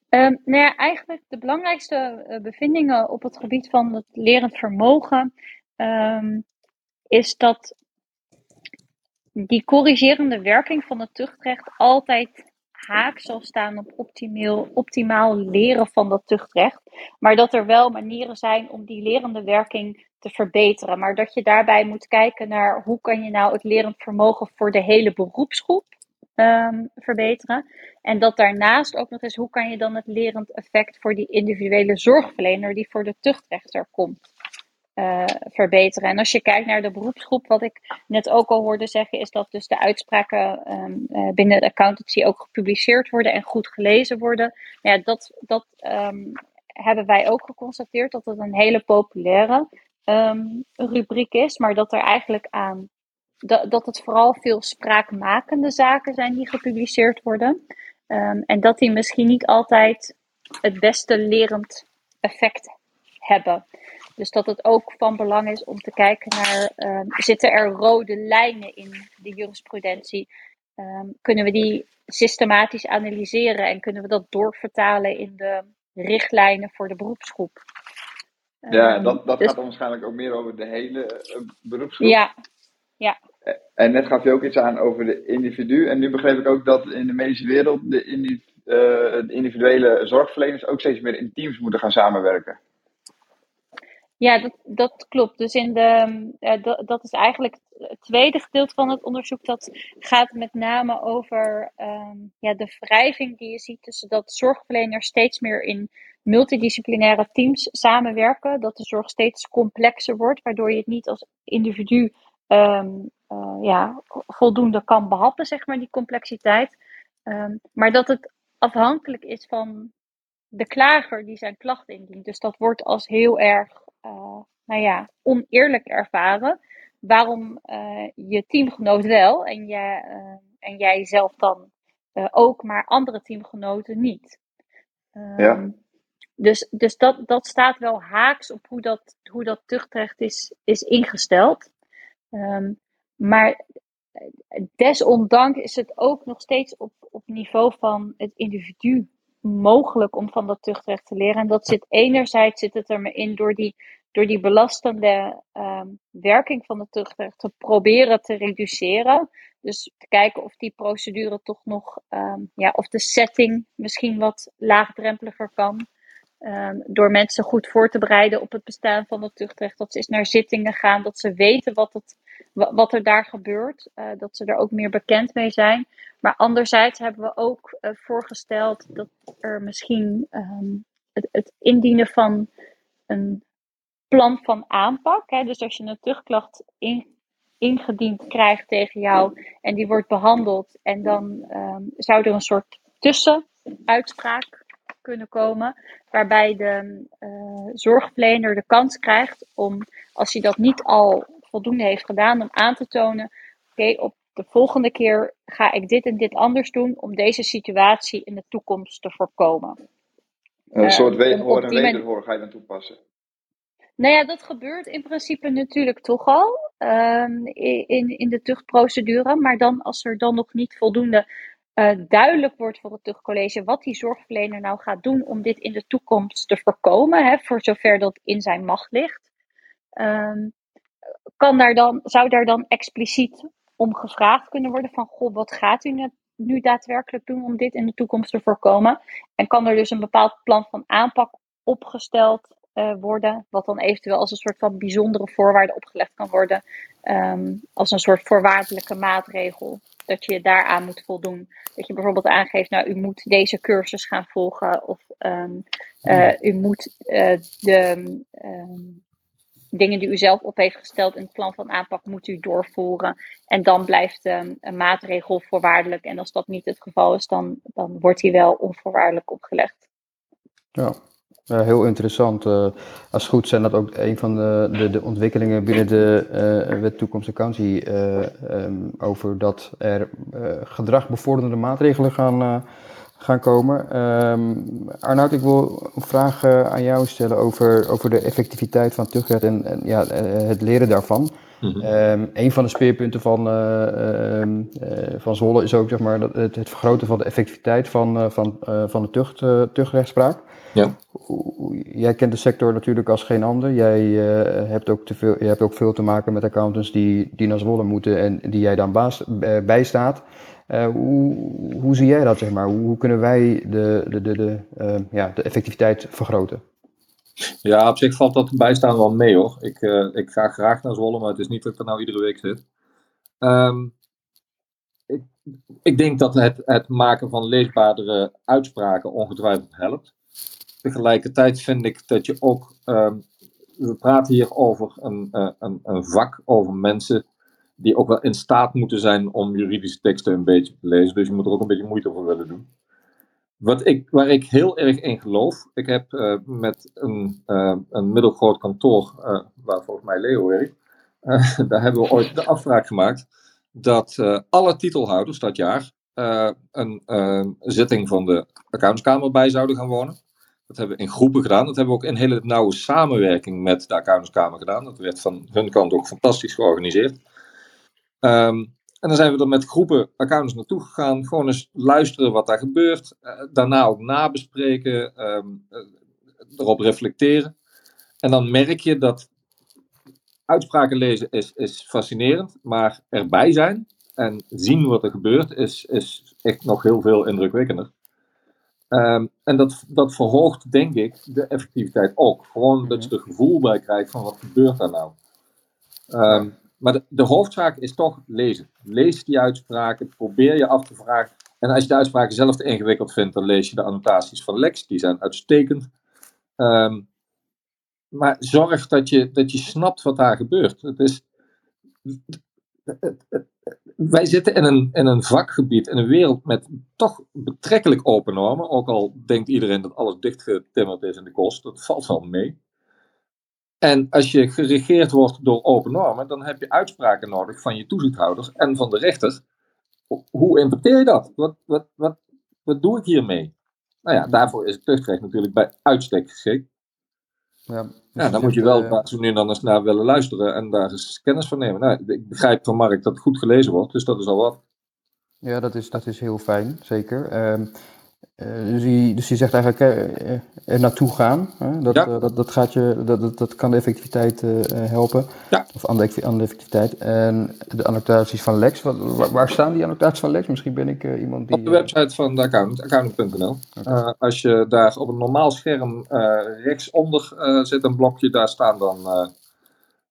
Um, nou ja, eigenlijk de belangrijkste bevindingen op het gebied van het lerend vermogen um, is dat die corrigerende werking van het tuchtrecht altijd haak zal staan op optimaal, optimaal leren van dat tuchtrecht. Maar dat er wel manieren zijn om die lerende werking te verbeteren. Maar dat je daarbij moet kijken naar hoe kan je nou het lerend vermogen voor de hele beroepsgroep um, verbeteren. En dat daarnaast ook nog eens hoe kan je dan het lerend effect voor die individuele zorgverlener die voor de tuchtrechter komt. Uh, verbeteren. En als je kijkt naar de beroepsgroep, wat ik net ook al hoorde zeggen, is dat dus de uitspraken um, uh, binnen de accountancy ook gepubliceerd worden en goed gelezen worden. Ja, dat dat um, hebben wij ook geconstateerd, dat het een hele populaire um, rubriek is, maar dat er eigenlijk aan dat, dat het vooral veel spraakmakende zaken zijn die gepubliceerd worden. En dat die misschien niet altijd het beste lerend effect hebben. Dus dat het ook van belang is om te kijken naar, um, zitten er rode lijnen in de jurisprudentie? Um, kunnen we die systematisch analyseren en kunnen we dat doorvertalen in de richtlijnen voor de beroepsgroep? Ja, dat, dat dus, gaat dan waarschijnlijk ook meer over de hele uh, beroepsgroep. Ja, ja. En net gaf je ook iets aan over de individu. En nu begreep ik ook dat in de medische wereld de, individu, uh, de individuele zorgverleners ook steeds meer in teams moeten gaan samenwerken. Ja, dat, dat klopt. Dus in de, uh, dat, is eigenlijk het tweede gedeelte van het onderzoek. Dat gaat met name over um, ja, de wrijving die je ziet tussen dat zorgverleners steeds meer in multidisciplinaire teams samenwerken. Dat de zorg steeds complexer wordt, waardoor je het niet als individu um, uh, ja, voldoende kan behappen, zeg maar, die complexiteit. Um, maar dat het afhankelijk is van de klager die zijn klacht indient. Dus dat wordt als heel erg, uh, nou ja, oneerlijk ervaren. Waarom uh, je teamgenoot wel en jij, en jij zelf dan ook, maar andere teamgenoten niet. Um, ja. Dus, dus dat, dat staat wel haaks op hoe dat, hoe dat tuchtrecht is, is ingesteld. Um, maar desondanks is het ook nog steeds op, op niveau van het individu mogelijk om van dat tuchtrecht te leren. En dat zit enerzijds zit het er in door die, door die belastende um, werking van het tuchtrecht te proberen te reduceren. Dus te kijken of die procedure toch nog, um, ja, of de setting misschien wat laagdrempeliger kan. Um, door mensen goed voor te bereiden op het bestaan van het tuchtrecht. Dat ze eens naar zittingen gaan, dat ze weten wat, het, wat er daar gebeurt. Uh, dat ze er ook meer bekend mee zijn. Maar anderzijds hebben we ook uh, voorgesteld dat er misschien um, het, het, indienen van een plan van aanpak. Hè, dus als je een tuchtklacht in, ingediend krijgt tegen jou en die wordt behandeld. En dan um, zou er een soort tussenuitspraak kunnen komen, waarbij de uh, de kans krijgt om, als hij dat niet al voldoende heeft gedaan, om aan te tonen: oké, okay, op de volgende keer ga ik dit en dit anders doen om deze situatie in de toekomst te voorkomen. Een soort uh, hoor en wederhoor ga je dan toepassen. Nou ja, dat gebeurt in principe natuurlijk toch al um, in, in de tuchtprocedure. Maar dan als er dan nog niet voldoende uh, duidelijk wordt voor het tuchtcollege wat die zorgverlener nou gaat doen om dit in de toekomst te voorkomen, hè, voor zover dat in zijn macht ligt. Um, kan daar dan, zou daar dan expliciet om gevraagd kunnen worden van, goh, wat gaat u nu daadwerkelijk doen om dit in de toekomst te voorkomen? En kan er dus een bepaald plan van aanpak opgesteld uh, worden, wat dan eventueel als een soort van bijzondere voorwaarde opgelegd kan worden, um, als een soort voorwaardelijke maatregel dat je daaraan moet voldoen. Dat je bijvoorbeeld aangeeft, nou, u moet deze cursus gaan volgen. Of ehm, eh, u moet eh, de ehm, dingen die u zelf op heeft gesteld in het plan van aanpak, moet u doorvoeren. En dan blijft ehm, een maatregel voorwaardelijk. En als dat niet het geval is, dan, dan wordt die wel onvoorwaardelijk opgelegd. Ja, ja, heel interessant. Uh, als goed zijn dat ook een van de, de, de ontwikkelingen binnen de uh, wet toekomstvakantie uh, um, over dat er gedragbevorderende maatregelen gaan, gaan komen. Um, Arnoud, ik wil een vraag aan jou stellen over, over de effectiviteit van tuchtrecht en, en ja, het leren daarvan. Mm -hmm. um, een van de speerpunten van, van Zwolle is ook zeg maar, het, het vergroten van de effectiviteit van, van, van de tucht, tuchtrechtspraak. Ja. Jij kent de sector natuurlijk als geen ander. Jij hebt, ook te veel, je hebt ook veel te maken met accountants die, die naar Zwolle moeten en die jij dan baas, bijstaat. Uh, hoe, zie jij dat, zeg maar? Hoe, hoe kunnen wij de, de, de, de, ja, de effectiviteit vergroten? Ja, op zich valt dat bijstaan wel mee hoor. Ik, ik ga graag naar Zwolle, maar het is niet dat ik er nou iedere week zit. Um, ik, ik denk dat het, het maken van leesbaardere uitspraken ongetwijfeld helpt tegelijkertijd vind ik dat je ook. Um, we praten hier over een, een, een, vak, over mensen die ook wel in staat moeten zijn om juridische teksten een beetje te lezen. Dus je moet er ook een beetje moeite voor willen doen. Wat ik, waar ik heel erg in geloof, ik heb uh, met een, uh, een middelgroot kantoor, waar volgens mij Leo werkt, daar hebben we ooit de afspraak gemaakt dat alle titelhouders dat jaar een zitting van de accountskamer bij zouden gaan wonen. Dat hebben we in groepen gedaan. Dat hebben we ook in hele nauwe samenwerking met de accountantskamer gedaan. Dat werd van hun kant ook fantastisch georganiseerd. Um, en dan zijn we er met groepen accountants naartoe gegaan. Gewoon eens luisteren wat daar gebeurt. Uh, daarna ook nabespreken. Um, erop reflecteren. En dan merk je dat uitspraken lezen is, is fascinerend. Maar erbij zijn en zien wat er gebeurt is, is echt nog heel veel indrukwekkender. Um, en dat, dat verhoogt, denk ik, de effectiviteit ook. Gewoon dat je er gevoel bij krijgt van wat gebeurt daar nou. Um, maar de, hoofdzaak is toch lezen. Lees die uitspraken, probeer je af te vragen. En als je de uitspraken zelf te ingewikkeld vindt, dan lees je de annotaties van Lex, die zijn uitstekend. Um, maar zorg dat je, dat je snapt wat daar gebeurt. Het is, wij zitten in een, in een vakgebied, in een wereld met toch betrekkelijk open normen. Ook al denkt iedereen dat alles dichtgetimmerd is in de kost. Dat valt wel mee. En als je geregeerd wordt door open normen, dan heb je uitspraken nodig van je toezichthouders en van de rechter. Hoe interpreteer je dat? Wat, wat, wat, wat doe ik hiermee? Nou ja, daarvoor is het tuchtrecht natuurlijk bij uitstek geschikt. Ja, dus ja, dan moet je wel uh, zo nu en dan eens naar willen luisteren en daar eens kennis van nemen. Nou, ik begrijp van Mark dat het goed gelezen wordt, dus dat is al wat. Ja, dat is, dat is heel fijn, zeker. Um, uh, dus, je, dus je zegt eigenlijk uh, er naartoe gaan. Hè? Dat, ja. dat, dat, gaat je, dat, dat, dat kan de effectiviteit helpen. Ja. Of aan de, aan de effectiviteit. En de annotaties van Lex, wat, waar, staan die annotaties van Lex? Misschien ben ik iemand die... Op de website van de accountant, accountant.nl. Okay. als je daar op een normaal scherm rechtsonder zit een blokje, daar staan dan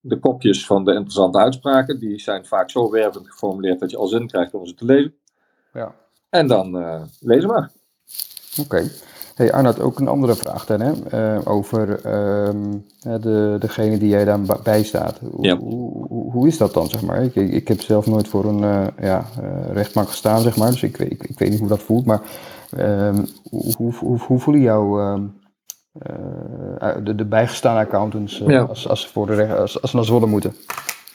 de kopjes van de interessante uitspraken. Die zijn vaak zo wervend geformuleerd dat je al zin krijgt om ze te lezen. Ja. En dan uh, lezen maar. Oké. Okay. Hey Arnoud, ook een andere vraag dan, hè? Uh, over um, de, degene die jij dan bijstaat. Hoe, ja. hoe, hoe, is dat dan, zeg maar? Ik, ik heb zelf nooit voor een uh, ja, rechtbank gestaan, zeg maar, dus ik, ik, ik weet niet hoe dat voelt, maar um, hoe, hoe, hoe, voelen jouw um, de, de bijgestaan accountants ja. als, als, ze voor de recht, als, als ze naar Zwolle moeten?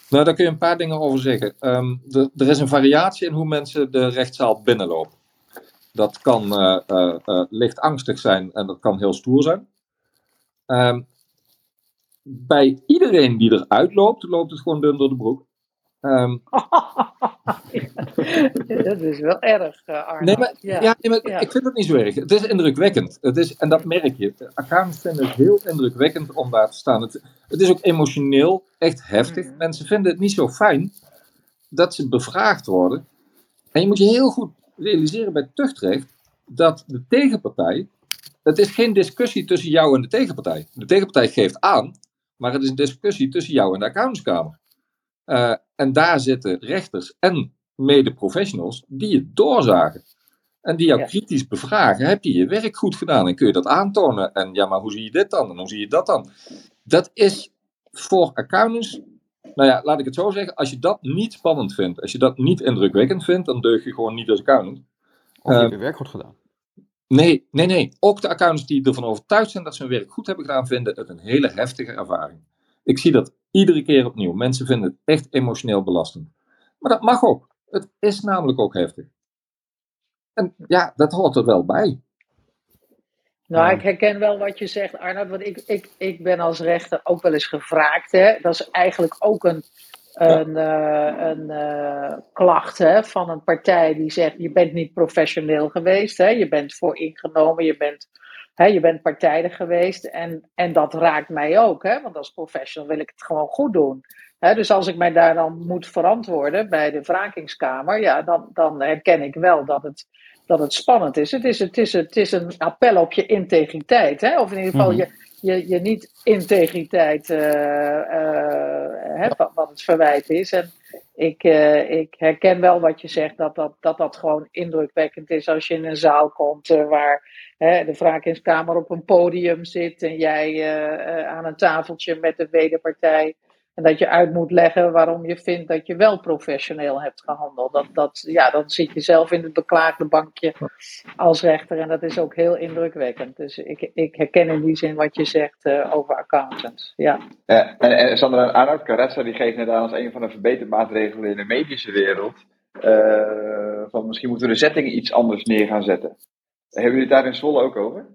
Nou, daar kun je een paar dingen over zeggen. Um, de, er is een variatie in hoe mensen de rechtszaal binnenlopen. Dat kan uh, uh, uh, licht angstig zijn en dat kan heel stoer zijn. Um, bij iedereen die eruit loopt, loopt het gewoon dun door de broek. Um, dat is wel erg, Arno. Nee, maar, ja. Ja, nee, maar ja. ik vind het niet zo erg. Het is indrukwekkend. Het is, en dat merk je. Accountants vinden het heel indrukwekkend om daar te staan. Het, het is ook emotioneel echt heftig. Mm. Mensen vinden het niet zo fijn dat ze bevraagd worden. En je moet je heel goed realiseren bij tuchtrecht dat de tegenpartij. Het is geen discussie tussen jou en de tegenpartij. De tegenpartij geeft aan, maar het is een discussie tussen jou en de accountantskamer. Uh, en daar zitten rechters en mede-professionals die het doorzagen. En die jou Ja. kritisch bevragen. Heb je je werk goed gedaan en kun je dat aantonen? En ja, maar hoe zie je dit dan? En hoe zie je dat dan? Dat is voor accountants, nou ja, laat ik het zo zeggen. Als je dat niet spannend vindt, als je dat niet indrukwekkend vindt, dan deug je gewoon niet als accountant. Of je Eh, hebt je werk goed gedaan. Nee, nee, nee. Ook de accountants die ervan overtuigd zijn dat ze hun werk goed hebben gedaan, vinden het een hele heftige ervaring. Ik zie dat iedere keer opnieuw. Mensen vinden het echt emotioneel belastend. Maar dat mag ook. Het is namelijk ook heftig. En ja, dat hoort er wel bij. Nou, ik herken wel wat je zegt, Arnoud. Want ik, ik, ik ben als rechter ook wel eens gevraagd. Hè? Dat is eigenlijk ook een, een, eh, een eh, klacht hè, van een partij die zegt: je bent niet professioneel geweest. Hè? Je bent vooringenomen, je bent, hè, je bent partijdig geweest. En, en dat raakt mij ook. Hè? Want als professional wil ik het gewoon goed doen. Hè? Dus als ik mij daar dan moet verantwoorden bij de wrakingskamer, ja, dan, dan herken ik wel dat het dat het spannend is. Het is, het is, het is een appel op je integriteit. Hè? Of in ieder geval Mhm. je, je, je niet-integriteit, eh, eh, hè, wat, wat het verwijt is. En ik, eh, ik herken wel wat je zegt, dat dat, dat dat gewoon indrukwekkend is als je in een zaal komt eh, waar hè, de wrakingskamer op een podium zit en jij eh, eh, aan een tafeltje met de wederpartij. En dat je uit moet leggen waarom je vindt dat je wel professioneel hebt gehandeld. Dat, dat, ja, dan zit je zelf in het beklaagde bankje als rechter. En dat is ook heel indrukwekkend. Dus ik, ik herken in die zin wat je zegt eh, over accountants. Ja. Ja, en, en Sandra Arnoud Caressa die geeft net aan als een van de verbetermaatregelen in de medische wereld. eh, van misschien moeten we de settingen iets anders neer gaan zetten. Hebben jullie het daar in Zwolle ook over?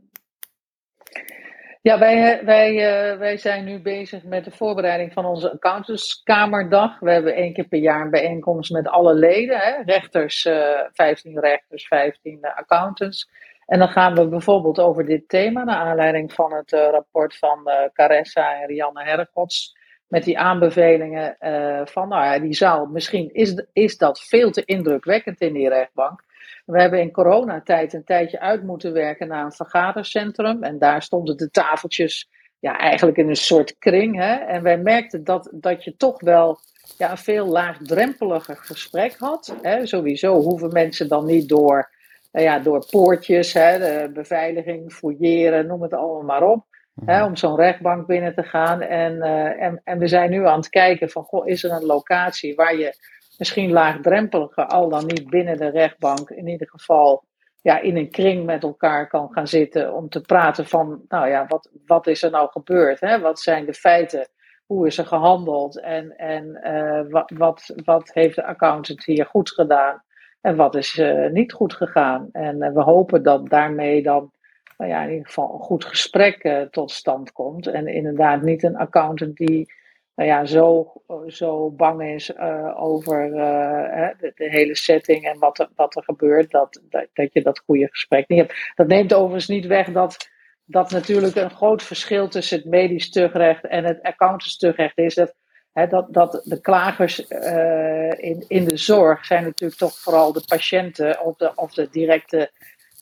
Ja, wij, wij, eh, wij zijn nu bezig met de voorbereiding van onze accountantskamerdag. We hebben één keer per jaar een bijeenkomst met alle leden. Hè? Rechters, eh 15 rechters, 15 accountants. En dan gaan we bijvoorbeeld over dit thema, naar aanleiding van het eh, rapport van eh, Caressa en Rianne Hergots. Met die aanbevelingen eh, van, nou ja, die zaal, misschien is, is dat veel te indrukwekkend in die rechtbank. We hebben in coronatijd een tijdje uit moeten werken naar een vergadercentrum. En daar stonden de tafeltjes ja, eigenlijk in een soort kring. Hè? En wij merkten dat, dat je toch wel ja, een veel laagdrempeliger gesprek had. Hè? Sowieso hoeven mensen dan niet door, nou ja, door poortjes, hè, de beveiliging, fouilleren, noem het allemaal maar op. Hè, om zo'n rechtbank binnen te gaan. En, eh, en, en we zijn nu aan het kijken van, goh, is er een locatie waar je misschien laagdrempeliger, al dan niet binnen de rechtbank, in ieder geval ja, in een kring met elkaar kan gaan zitten om te praten van, nou ja, wat, wat is er nou gebeurd? Hè? Wat zijn de feiten? Hoe is er gehandeld? En, en eh, wat, wat, wat heeft de accountant hier goed gedaan? En wat is eh, niet goed gegaan? En eh, we hopen dat daarmee dan nou ja, in ieder geval een goed gesprek tot stand komt. En inderdaad niet een accountant die nou ja, zo, zo bang is uh, over uh, de, de, hele setting en wat er, wat er gebeurt, dat, dat, dat je dat goede gesprek niet hebt. Dat neemt overigens niet weg dat, dat natuurlijk een groot verschil tussen het medisch terugrecht en het accountants terugrecht is. Dat, hè, dat, dat de klagers uh, in, in de zorg zijn natuurlijk toch vooral de patiënten of de, of de directe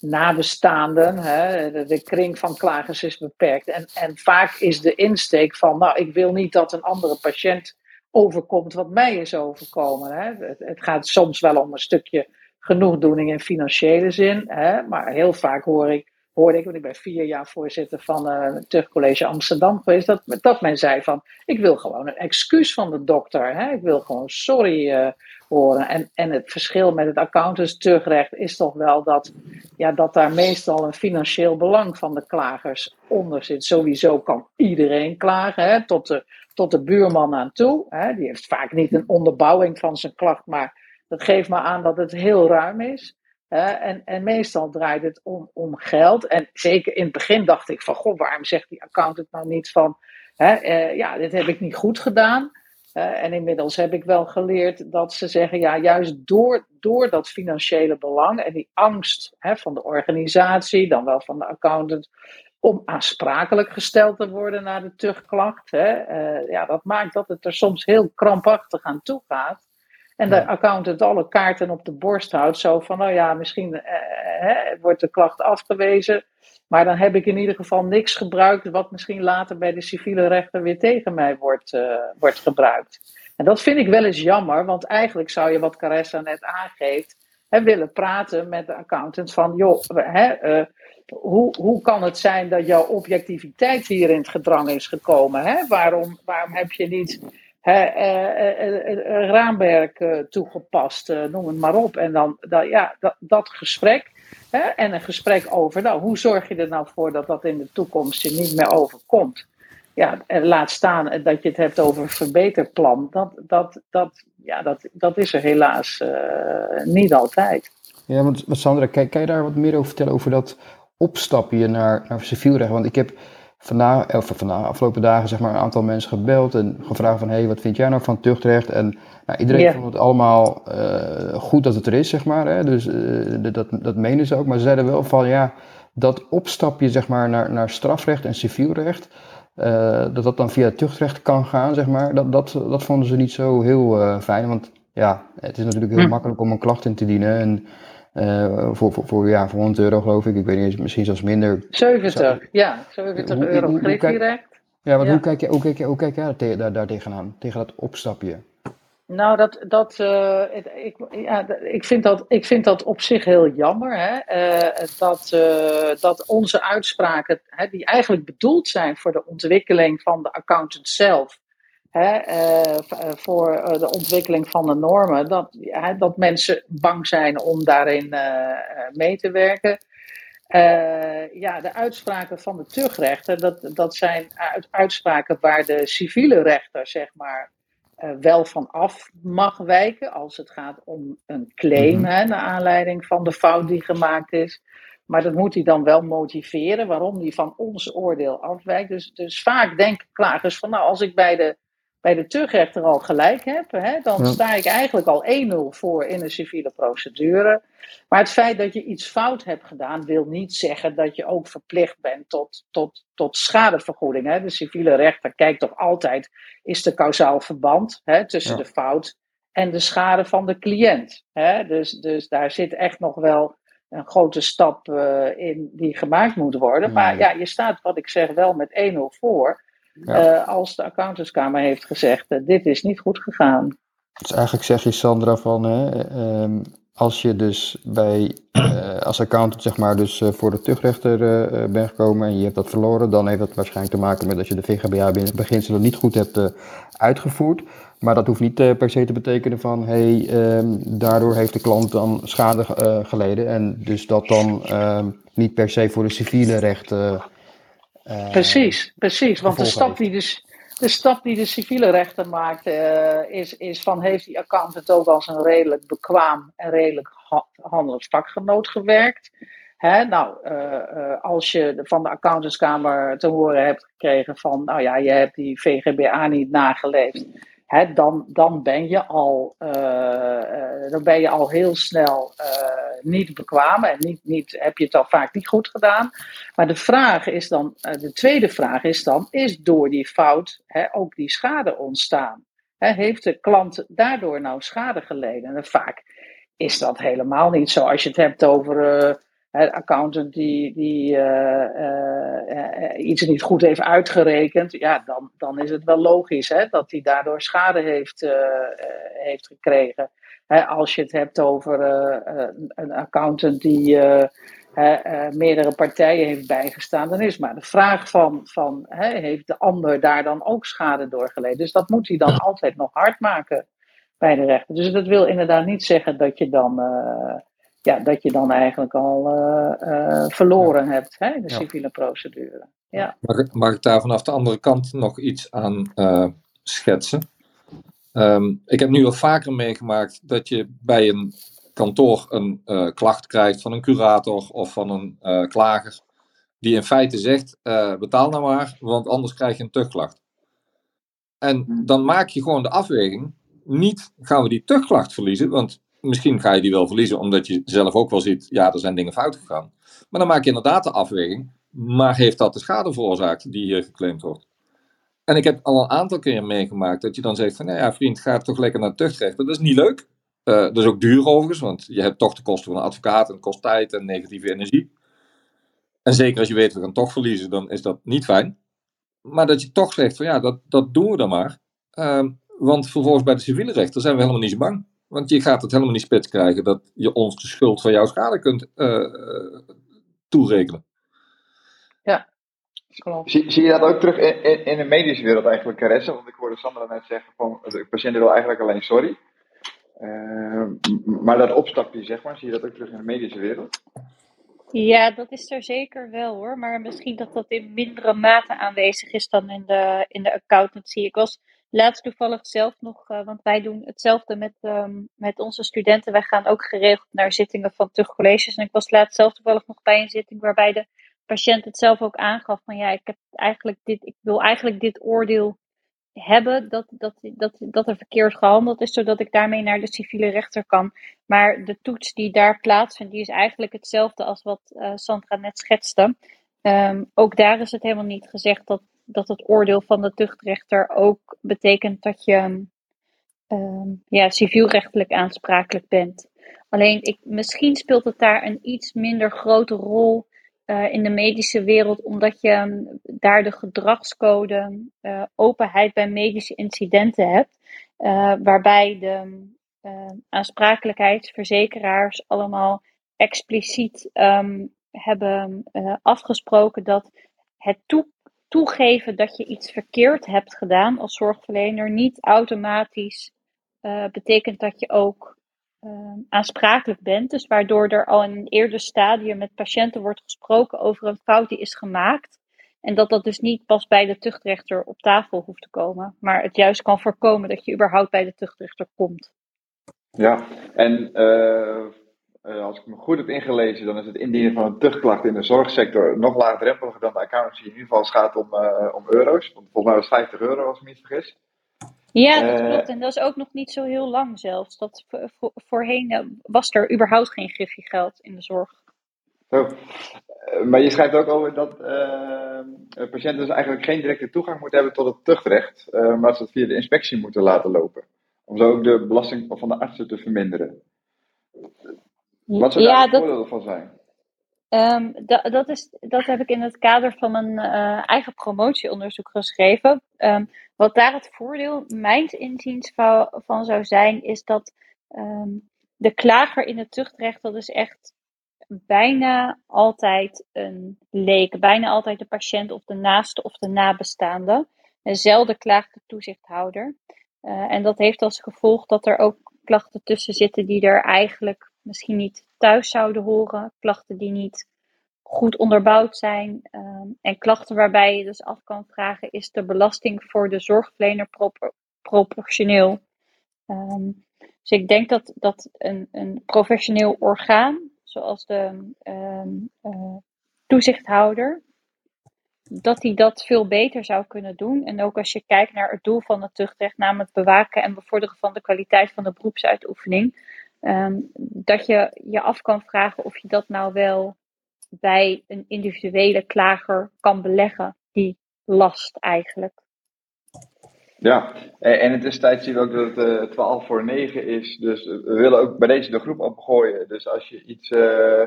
nabestaanden, hè, de, de, kring van klagers is beperkt. En, en vaak is de insteek van, nou, ik wil niet dat een andere patiënt overkomt wat mij is overkomen. Hè. Het, gaat soms wel om een stukje genoegdoening in financiële zin, hè, maar heel vaak hoor ik, hoorde ik, want ik ben vier jaar voorzitter van uh, het Tuchtcollege Amsterdam geweest, dat, dat men zei van, ik wil gewoon een excuus van de dokter, hè, ik wil gewoon sorry uh, En, en het verschil met het accountants terugrecht is toch wel dat, ja, dat daar meestal een financieel belang van de klagers onder zit. Sowieso kan iedereen klagen, hè, tot, de, tot de buurman aan toe. Hè. Die heeft vaak niet een onderbouwing van zijn klacht, maar dat geeft maar aan dat het heel ruim is. Hè. En, en meestal draait het om, om geld. En zeker in het begin dacht ik van, goh, waarom zegt die accountant nou niet van, hè, eh, ja, dit heb ik niet goed gedaan. Uh, en inmiddels heb ik wel geleerd dat ze zeggen, ja, juist door, door dat financiële belang en die angst hè, van de organisatie, dan wel van de accountant, om aansprakelijk gesteld te worden naar de terugklacht, hè, uh, ja, dat maakt dat het er soms heel krampachtig aan toe gaat. En de accountant alle kaarten op de borst houdt, zo van, nou ja, misschien hè, wordt de klacht afgewezen, maar dan heb ik in ieder geval niks gebruikt wat misschien later bij de civiele rechter weer tegen mij wordt, uh, wordt gebruikt. En dat vind ik wel eens jammer, want eigenlijk zou je, wat Caressa net aangeeft, hè, willen praten met de accountant van, joh, hè, uh, hoe, hoe kan het zijn dat jouw objectiviteit hier in het gedrang is gekomen? Hè? Waarom, waarom heb je niet hè, uh, raamwerk toegepast, noem het maar op. En dan, dan ja, dat, dat gesprek hè, en een gesprek over, nou, hoe zorg je er nou voor dat dat in de toekomst je niet meer overkomt? Ja, en laat staan dat je het hebt over een verbeterplan. Dat, dat, dat, ja, dat, dat is er helaas niet altijd. Ja, want Sandra, kan, kan je daar wat meer over vertellen over dat opstapje naar, naar civielrecht? Want ik heb vandaag, of vandaag, afgelopen dagen zeg maar, een aantal mensen gebeld en gevraagd van, hé, hey, wat vind jij nou van tuchtrecht? En nou, iedereen vond het allemaal uh, goed dat het er is, zeg maar. Hè? Dus uh, dat, dat menen ze ook. Maar ze zeiden wel van, ja, dat opstapje zeg maar, naar, naar strafrecht en civielrecht, uh, dat dat dan via tuchtrecht kan gaan, zeg maar, dat, dat, dat vonden ze niet zo heel fijn. Want ja, het is natuurlijk heel hm. makkelijk om een klacht in te dienen. En uh, voor, voor, voor, ja, voor 100 euro geloof ik. Ik weet niet, misschien zelfs minder. 70, ja, 70 hoe, euro direct. Ja, want ja. Hoe, kijk je, hoe, kijk je, hoe kijk jij daar, daar, daar tegenaan? Tegen dat opstapje? Nou, dat, dat, uh, ik, ja, ik, vind dat, ik vind dat op zich heel jammer. Hè? Uh, dat, uh, dat onze uitspraken, hè, die eigenlijk bedoeld zijn voor de ontwikkeling van de accountant zelf, hè, voor de ontwikkeling van de normen, dat, hè, dat mensen bang zijn om daarin mee te werken. ja, de uitspraken van de tuchtrechter, dat, dat zijn uitspraken waar de civiele rechter, zeg maar, wel van af mag wijken als het gaat om een claim, mm -hmm. hè, naar aanleiding van de fout die gemaakt is. Maar dat moet hij dan wel motiveren waarom hij van ons oordeel afwijkt. Dus, dus vaak denken klagers van, nou, als ik bij de bij de tuchtrechter al gelijk heb, hè, dan ja. sta ik eigenlijk al 1-0 voor in een civiele procedure. Maar het feit dat je iets fout hebt gedaan, wil niet zeggen dat je ook verplicht bent tot, tot, tot schadevergoeding. Hè. De civiele rechter kijkt toch altijd, is er kausaal verband hè, tussen ja. de fout en de schade van de cliënt. Hè. Dus, dus daar zit echt nog wel een grote stap uh, in die gemaakt moet worden. Maar ja, je staat, wat ik zeg, wel met 1-0 voor. Ja. Uh, als de accountantskamer heeft gezegd, uh, dit is niet goed gegaan. Dus eigenlijk zeg je Sandra van, hè, um, als je dus bij, uh, als accountant zeg maar dus voor de tuchtrechter bent gekomen en je hebt dat verloren, dan heeft dat waarschijnlijk te maken met dat je de VGBA-beginselen niet goed hebt uitgevoerd. Maar dat hoeft niet per se te betekenen van, hé, hey, um, daardoor heeft de klant dan schade geleden en dus dat dan ehm, niet per se voor de civiele rechten precies, precies. Want de stap, die de, de stap die de civiele rechter maakt, uh, is, is van heeft die accountant ook als een redelijk bekwaam en redelijk ha handelend vakgenoot gewerkt. Hè, nou, uh, als je van de accountantskamer te horen hebt gekregen van, nou ja, je hebt die VGBA niet nageleefd Dan, dan, ben je al, uh, uh, dan ben je al heel snel uh, niet bekwaam en niet, niet, heb je het al vaak niet goed gedaan. Maar de vraag is dan, de tweede vraag is dan, is door die fout ook die schade ontstaan? Heeft de klant daardoor nou schade geleden? En vaak is dat helemaal niet zo. Als je het hebt over een accountant die, die uh, uh, iets niet goed heeft uitgerekend, ja, dan, dan is het wel logisch hè, dat hij daardoor schade heeft, heeft gekregen. Hè, als je het hebt over een accountant die meerdere partijen heeft bijgestaan, dan is maar de vraag van, van heeft de ander daar dan ook schade door geleden? Dus dat moet hij dan altijd nog hard maken bij de rechter. Dus dat wil inderdaad niet zeggen dat je dan ja, dat je dan eigenlijk al uh, uh, verloren ja. hebt, hè, de ja. civiele procedure. Ja. Mag, mag, ik daar vanaf de andere kant nog iets aan uh, schetsen? Um, ik heb nu al vaker meegemaakt dat je bij een kantoor een klacht krijgt van een curator of van een klager, die in feite zegt: betaal nou maar, want anders krijg je een tuchtklacht. En dan maak je gewoon de afweging. Niet gaan we die tuchtklacht verliezen, want misschien ga je die wel verliezen, omdat je zelf ook wel ziet, ja, er zijn dingen fout gegaan. Maar dan maak je inderdaad de afweging, maar heeft dat de schade veroorzaakt die hier geclaimd wordt? En ik heb al een aantal keer meegemaakt dat je dan zegt van, nou ja, vriend, ga toch lekker naar tuchtrecht. Dat is niet leuk. Uh, dat is ook duur overigens, want je hebt toch de kosten van een advocaat en kost tijd en negatieve energie. En zeker als je weet, we gaan toch verliezen, dan is dat niet fijn. Maar dat je toch zegt van, ja, dat, dat doen we dan maar. Uh, want vervolgens bij de civiele rechter zijn we helemaal niet zo bang. Want je gaat het helemaal niet spits krijgen dat je ons de schuld van jouw schade kunt uh, toerekenen. Ja, klopt. Zie, zie je dat ook terug in, in, in de medische wereld eigenlijk, Caresse? Want ik hoorde Sandra net zeggen van de patiënt wil eigenlijk alleen sorry. Uh, maar dat opstapje, zeg maar, zie je dat ook terug in de medische wereld? Ja, dat is er zeker wel hoor. Maar misschien dat dat in mindere mate aanwezig is dan in de, in de accountancy. Ik was laatst toevallig zelf nog, uh, want wij doen hetzelfde met, um, met onze studenten. Wij gaan ook geregeld naar zittingen van tuchtcolleges. En ik was laatst zelf toevallig nog bij een zitting waarbij de patiënt het zelf ook aangaf van ja, ik heb eigenlijk dit, ik wil eigenlijk dit oordeel hebben dat, dat, dat, dat er verkeerd gehandeld is, zodat ik daarmee naar de civiele rechter kan. Maar de toets die daar plaatsvindt, die is eigenlijk hetzelfde als wat uh, Sandra net schetste. Um, ook daar is het helemaal niet gezegd dat, dat het oordeel van de tuchtrechter ook betekent dat je um, ja, civielrechtelijk aansprakelijk bent. Alleen ik, misschien speelt het daar een iets minder grote rol uh, in de medische wereld, omdat je um, daar de gedragscode uh, openheid bij medische incidenten hebt, uh, waarbij de aansprakelijkheidsverzekeraars allemaal expliciet hebben afgesproken dat het toe toegeven dat je iets verkeerd hebt gedaan als zorgverlener niet automatisch betekent dat je ook uh, aansprakelijk bent. Dus waardoor er al in een eerder stadium met patiënten wordt gesproken over een fout die is gemaakt. En dat dat dus niet pas bij de tuchtrechter op tafel hoeft te komen. Maar het juist kan voorkomen dat je überhaupt bij de tuchtrechter komt. Ja, en uh, uh, als ik me goed heb ingelezen, dan is het indienen van een tuchtklacht in de zorgsector nog laagdrempeliger dan de accountancy. In ieder geval als het gaat om, om euro's. Want volgens mij was het 50 euro als ik me niet vergis. Ja, dat uh, klopt. En dat is ook nog niet zo heel lang zelfs. Dat voor, voorheen was er überhaupt geen geld in de zorg. Zo. Maar je schrijft ook over dat patiënten dus eigenlijk geen directe toegang moeten hebben tot het tuchtrecht, maar ze het via de inspectie moeten laten lopen. Om zo ook de belasting van de artsen te verminderen. Wat zou daar ja, de voordelen van zijn? Um, dat, dat, is, dat heb ik in het kader van mijn uh, eigen promotieonderzoek geschreven. Um, wat daar het voordeel, mijns inziens, van, van zou zijn, is dat um, de klager in het tuchtrecht, dat is echt bijna altijd een leek. Bijna altijd de patiënt of de naaste of de nabestaande. En zelden klaagt de toezichthouder. Uh, en dat heeft als gevolg dat er ook klachten tussen zitten die er eigenlijk misschien niet thuis zouden horen. Klachten die niet goed onderbouwd zijn. Um, en klachten waarbij je dus af kan vragen: is de belasting voor de zorgverlener pro proportioneel? Um, dus ik denk dat, dat een, een professioneel orgaan, zoals de um, uh, toezichthouder, dat die dat veel beter zou kunnen doen. En ook als je kijkt naar het doel van het tuchtrecht, namelijk bewaken en bevorderen van de kwaliteit van de beroepsuitoefening, um, dat je je af kan vragen of je dat nou wel bij een individuele klager kan beleggen, die last eigenlijk. Ja, en tussentijd zien we ook dat het uh, 12 voor 9 is. Dus we willen ook bij deze de groep opgooien. Dus als je iets uh,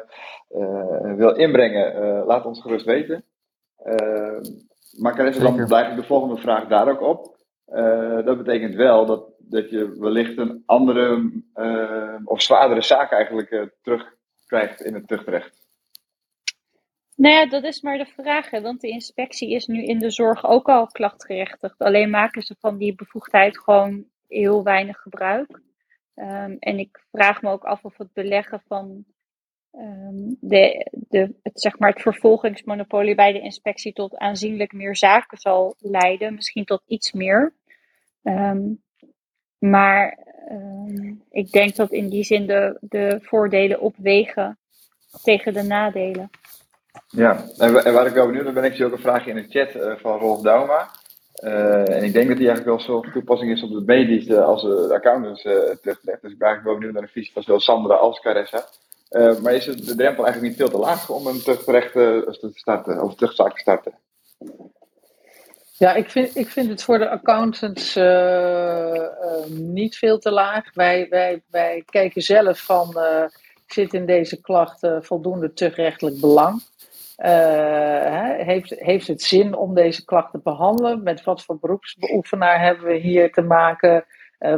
uh, wil inbrengen, laat ons gerust weten. maar Carissa, dan blijft de volgende vraag daar ook op. dat betekent wel dat, dat je wellicht een andere of zwaardere zaak eigenlijk terugkrijgt in het tuchtrecht. Nou ja, dat is maar de vraag. Hè? Want de inspectie is nu in de zorg ook al klachtgerechtigd. Alleen maken ze van die bevoegdheid gewoon heel weinig gebruik. Um, en ik vraag me ook af of het beleggen van um, de, de, het, zeg maar het vervolgingsmonopolie bij de inspectie tot aanzienlijk meer zaken zal leiden. Misschien tot iets meer. Um, maar ik denk dat in die zin de, de voordelen opwegen tegen de nadelen. Ja, en waar ik wel benieuwd naar ben, ik zie ook een vraagje in de chat uh, van Rolf Dauma. Uh, en ik denk dat die eigenlijk wel zo toepassing is op de medisch als de accountants teruggelegd. Dus ik ben eigenlijk wel benieuwd naar de visie van zowel Sandra als Caressa. maar is het de drempel eigenlijk niet veel te laag om een terugrecht te starten, of terugzaak te starten? Ja, ik vind, ik vind het voor de accountants niet veel te laag. Wij, wij, wij kijken zelf van, zit in deze klacht voldoende terugrechtelijk belang? heeft, heeft het zin om deze klacht te behandelen? Met wat voor beroepsbeoefenaar hebben we hier te maken?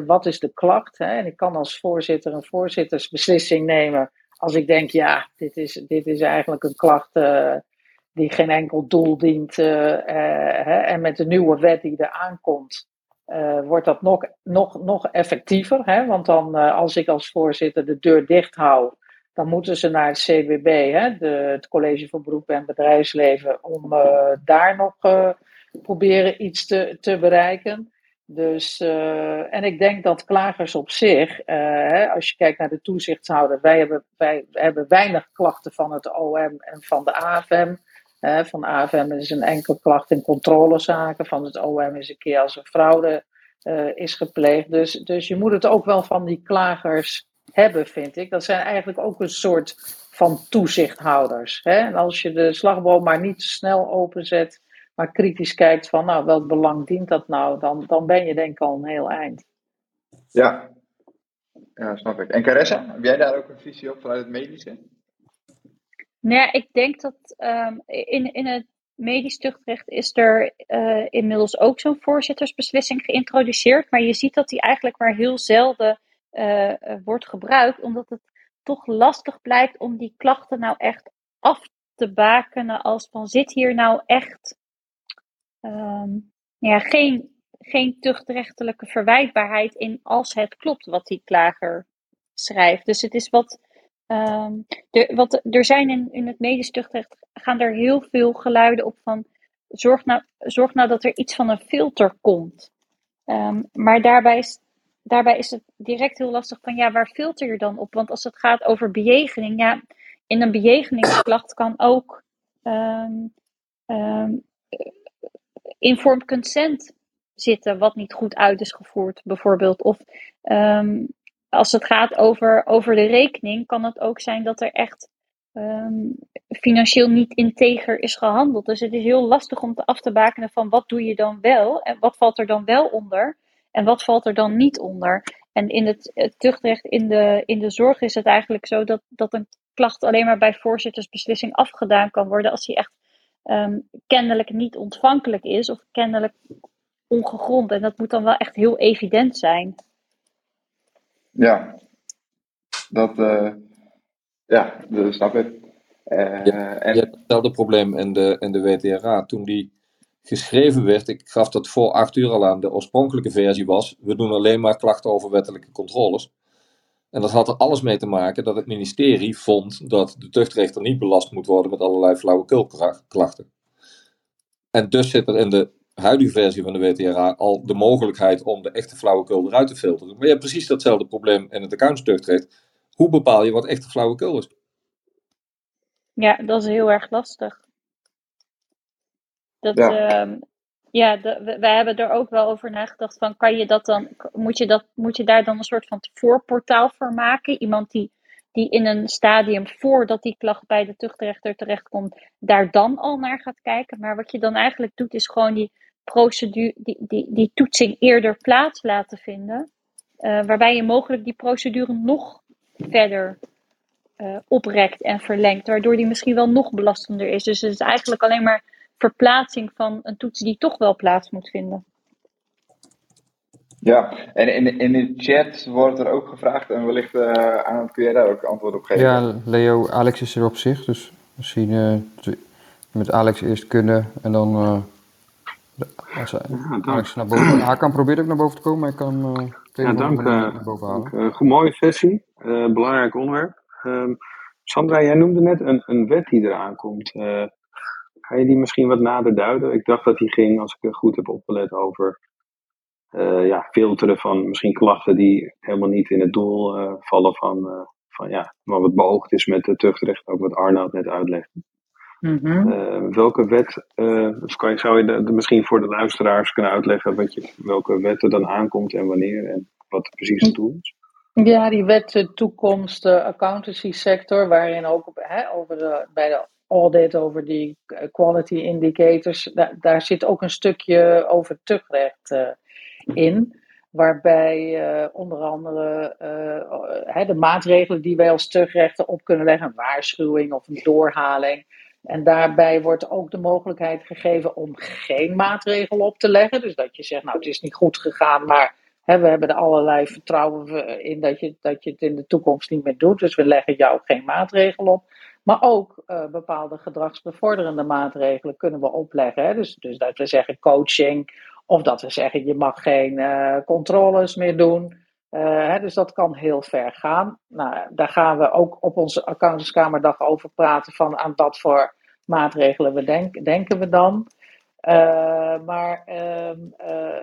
wat is de klacht? En ik kan als voorzitter een voorzittersbeslissing nemen als ik denk, ja, dit is, dit is eigenlijk een klacht die geen enkel doel dient. en met de nieuwe wet die er aankomt, uh, wordt dat nog, nog, nog effectiever. Hè? Want dan, als ik als voorzitter de deur dicht hou, dan moeten ze naar het CBB, hè? De, het College voor Beroep en Bedrijfsleven, om daar nog proberen iets te, te bereiken. Dus, en ik denk dat klagers op zich, hè, als je kijkt naar de toezichthouder, wij hebben, wij hebben weinig klachten van het OM en van de AFM. Van AFM is een enkel klacht in controlezaken. Van het OM is een keer als er fraude uh, is gepleegd. Dus, dus je moet het ook wel van die klagers hebben, vind ik. Dat zijn eigenlijk ook een soort van toezichthouders. Hè? En als je de slagboom maar niet te snel openzet, maar kritisch kijkt van nou, welk belang dient dat nou, dan, dan ben je denk ik al een heel eind. Ja, ja snap ik. En Caressa, heb jij daar ook een visie op vanuit het medische? Nou ja, ik denk dat um, in, in het medisch tuchtrecht is er uh, inmiddels ook zo'n voorzittersbeslissing geïntroduceerd. Maar je ziet dat die eigenlijk maar heel zelden uh, wordt gebruikt, omdat het toch lastig blijkt om die klachten nou echt af te bakenen als van zit hier nou echt um, ja, geen, geen tuchtrechtelijke verwijtbaarheid in als het klopt wat die klager schrijft. Dus het is wat Um, de, wat, er zijn in, in het medisch tuchtrecht gaan er heel veel geluiden op van zorg nou, zorg nou dat er iets van een filter komt. Um, maar daarbij is, daarbij is het direct heel lastig van ja, waar filter je dan op? Want als het gaat over bejegening, ja, in een bejegeningsklacht kan ook um, informed consent zitten, wat niet goed uit is gevoerd, bijvoorbeeld. Of als het gaat over, over de rekening, kan het ook zijn dat er echt um, financieel niet integer is gehandeld. Dus het is heel lastig om te af te bakenen van wat doe je dan wel en wat valt er dan wel onder en wat valt er dan niet onder. En in het, tuchtrecht in de, in de zorg is het eigenlijk zo dat, dat een klacht alleen maar bij voorzittersbeslissing afgedaan kan worden als die echt um, kennelijk niet ontvankelijk is of kennelijk ongegrond. En dat moet dan wel echt heel evident zijn. Ja, dat, uh, ja, dat snap ik. Uh, ja, en... Je hebt hetzelfde probleem in de, in de WTRA. Toen die geschreven werd, ik gaf dat voor acht uur al aan, de oorspronkelijke versie was, we doen alleen maar klachten over wettelijke controles. En dat had er alles mee te maken dat het ministerie vond dat de tuchtrechter niet belast moet worden met allerlei flauwekulklachten. En dus zit er in de huidige versie van de WTRA al de mogelijkheid om de echte flauwekul eruit te filteren. Maar je hebt precies datzelfde probleem in het accountstuchtrecht. Hoe bepaal je wat echte flauwekul is? Ja, dat is heel erg lastig. Dat, ja, uh, ja de, wij hebben er ook wel over nagedacht van, kan je dat dan, moet je, dat, moet je daar dan een soort van voorportaal voor maken? Iemand die, die in een stadium voordat die klacht bij de tuchtrechter terechtkomt, daar dan al naar gaat kijken. Maar wat je dan eigenlijk doet, is gewoon die procedure, die, die, die toetsing eerder plaats laten vinden. Uh, waarbij je mogelijk die procedure nog verder uh, oprekt en verlengt. Waardoor die misschien wel nog belastender is. Dus het is eigenlijk alleen maar verplaatsing van een toets die toch wel plaats moet vinden. Ja, en in, in de chat wordt er ook gevraagd, en wellicht uh, aan kun jij daar ook antwoord op geven? Ja, Leo, Alex is er op zich, dus misschien uh, met Alex eerst kunnen en dan uh, als ja, Alex naar boven. Hij kan proberen ook naar boven te komen, maar ik kan uh, ja, dank, naar boven halen. Dank, goed, mooie sessie, belangrijk onderwerp. Ehm, Sandra, jij noemde net een, een wet die eraan komt. ga je die misschien wat nader duiden? Ik dacht dat die ging, als ik het goed heb opgelet, over uh, ja, filteren van misschien klachten die helemaal niet in het doel uh, vallen van, uh, van ja, wat beoogd is met het tuchtrecht, ook wat Arnoud net uitlegde. Mm -hmm. welke wet, dus kan je, zou je de, de, misschien voor de luisteraars kunnen uitleggen wat je, welke wet er dan aankomt en wanneer en wat precies het doel is? Ja, die wet toekomst accountancy sector, waarin ook hè, over de, bij de audit over die quality indicators, daar, daar zit ook een stukje over tuchtrecht in. Waarbij uh, onder andere uh, de maatregelen die wij als terugrechter op kunnen leggen, een waarschuwing of een doorhaling, En daarbij wordt ook de mogelijkheid gegeven om geen maatregel op te leggen. Dus dat je zegt, nou het is niet goed gegaan, maar hè, we hebben er allerlei vertrouwen in dat je, dat je het in de toekomst niet meer doet. Dus we leggen jou geen maatregel op. Maar ook uh, bepaalde gedragsbevorderende maatregelen kunnen we opleggen. Hè? Dus, dus dat we zeggen coaching, of dat we zeggen je mag geen uh, controles meer doen. Hè, dus dat kan heel ver gaan. Nou, daar gaan we ook op onze accountantskamerdag over praten van aan wat voor maatregelen we denk, denken we dan. Uh, maar uh, uh,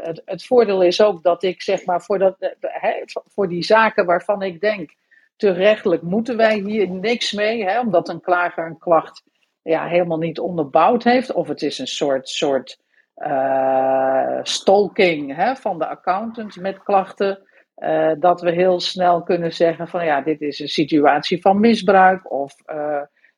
het, het, voordeel is ook dat ik zeg maar voor, dat, voor die zaken waarvan ik denk, terechtelijk moeten wij hier niks mee, omdat een klager een klacht ja, helemaal niet onderbouwd heeft, of het is een soort, soort stalking van de accountant met klachten. Dat we heel snel kunnen zeggen van ja, dit is een situatie van misbruik of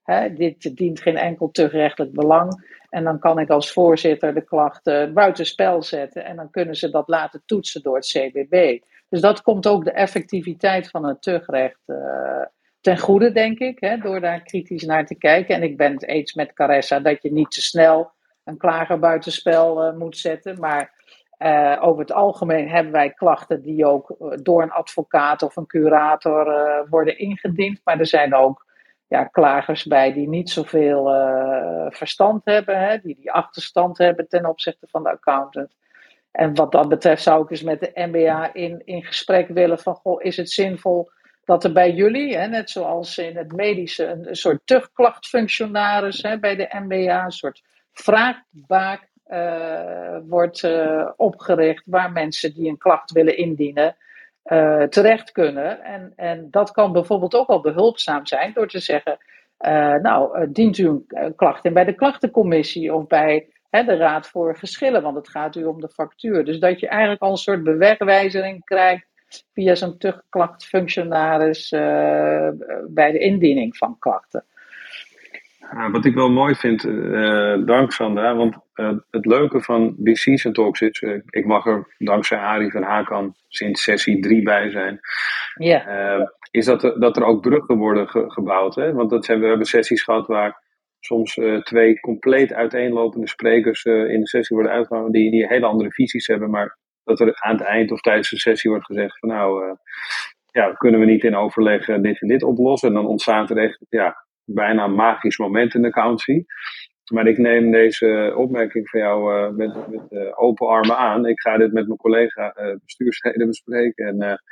Hè, dit dient geen enkel terugrechtelijk belang. En dan kan ik als voorzitter de klachten buitenspel zetten. En dan kunnen ze dat laten toetsen door het CBB. Dus dat komt ook de effectiviteit van het terugrecht uh, ten goede, denk ik. Hè, door daar kritisch naar te kijken. En ik ben het eens met Caressa dat je niet te snel een klager buitenspel moet zetten. Maar uh, over het algemeen hebben wij klachten die ook door een advocaat of een curator worden ingediend. Maar er zijn ook ja, klagers bij die niet zoveel verstand hebben, hè, die die achterstand hebben ten opzichte van de accountant. En wat dat betreft zou ik eens met de MBA in, in gesprek willen van, goh, is het zinvol dat er bij jullie, hè, net zoals in het medische, een, soort terugklachtfunctionaris hè, bij de MBA, een soort vraagbaak wordt uh, opgericht waar mensen die een klacht willen indienen, uh, terecht kunnen. En, en dat kan bijvoorbeeld ook al behulpzaam zijn door te zeggen: uh, Nou, uh, dient u een klacht in bij de klachtencommissie of bij de Raad voor Geschillen, want het gaat u om de factuur. Dus dat je eigenlijk al een soort bewegwijzering krijgt via zo'n terugklachtfunctionaris bij de indiening van klachten. Ja, wat ik wel mooi vind, uh, dank Sandra, want uh, het leuke van die Season Talks is, uh, ik mag er dankzij Arie van Hakan sinds sessie 3 bij zijn, yeah. is dat er, dat er ook bruggen worden ge gebouwd. Hè? Want dat zijn, we hebben sessies gehad waar soms twee compleet uiteenlopende sprekers in de sessie worden uitgehouden, die, die hele andere visies hebben, maar dat er aan het eind of tijdens de sessie wordt gezegd van nou, ja, kunnen we niet in overleg dit en dit oplossen? En dan ontstaat er echt, ja, bijna magisch moment in de accountancy. Maar ik neem deze opmerking van jou uh, met, met uh, open armen aan. Ik ga dit met mijn collega uh, bestuursleden bespreken. En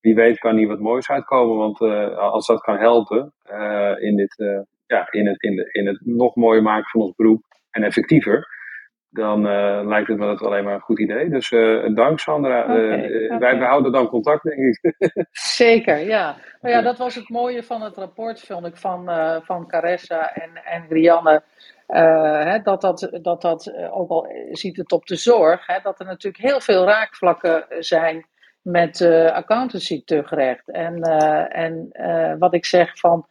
wie weet kan hier wat moois uitkomen. Want als dat kan helpen in, dit, ja, in, het, in, de, in het nog mooier maken van ons beroep en effectiever. Dan lijkt het me dat alleen maar een goed idee. Dus dank Sandra. Okay, okay. Wij behouden dan contact, denk ik. Zeker, ja. Nou ja, dat was het mooie van het rapport, vond ik, van, van Caressa en, en Rianne. Uh, hè, dat dat, dat, dat ook al ziet het op de zorg, hè, dat er natuurlijk heel veel raakvlakken zijn met uh, accountancy terugrecht. En, en wat ik zeg van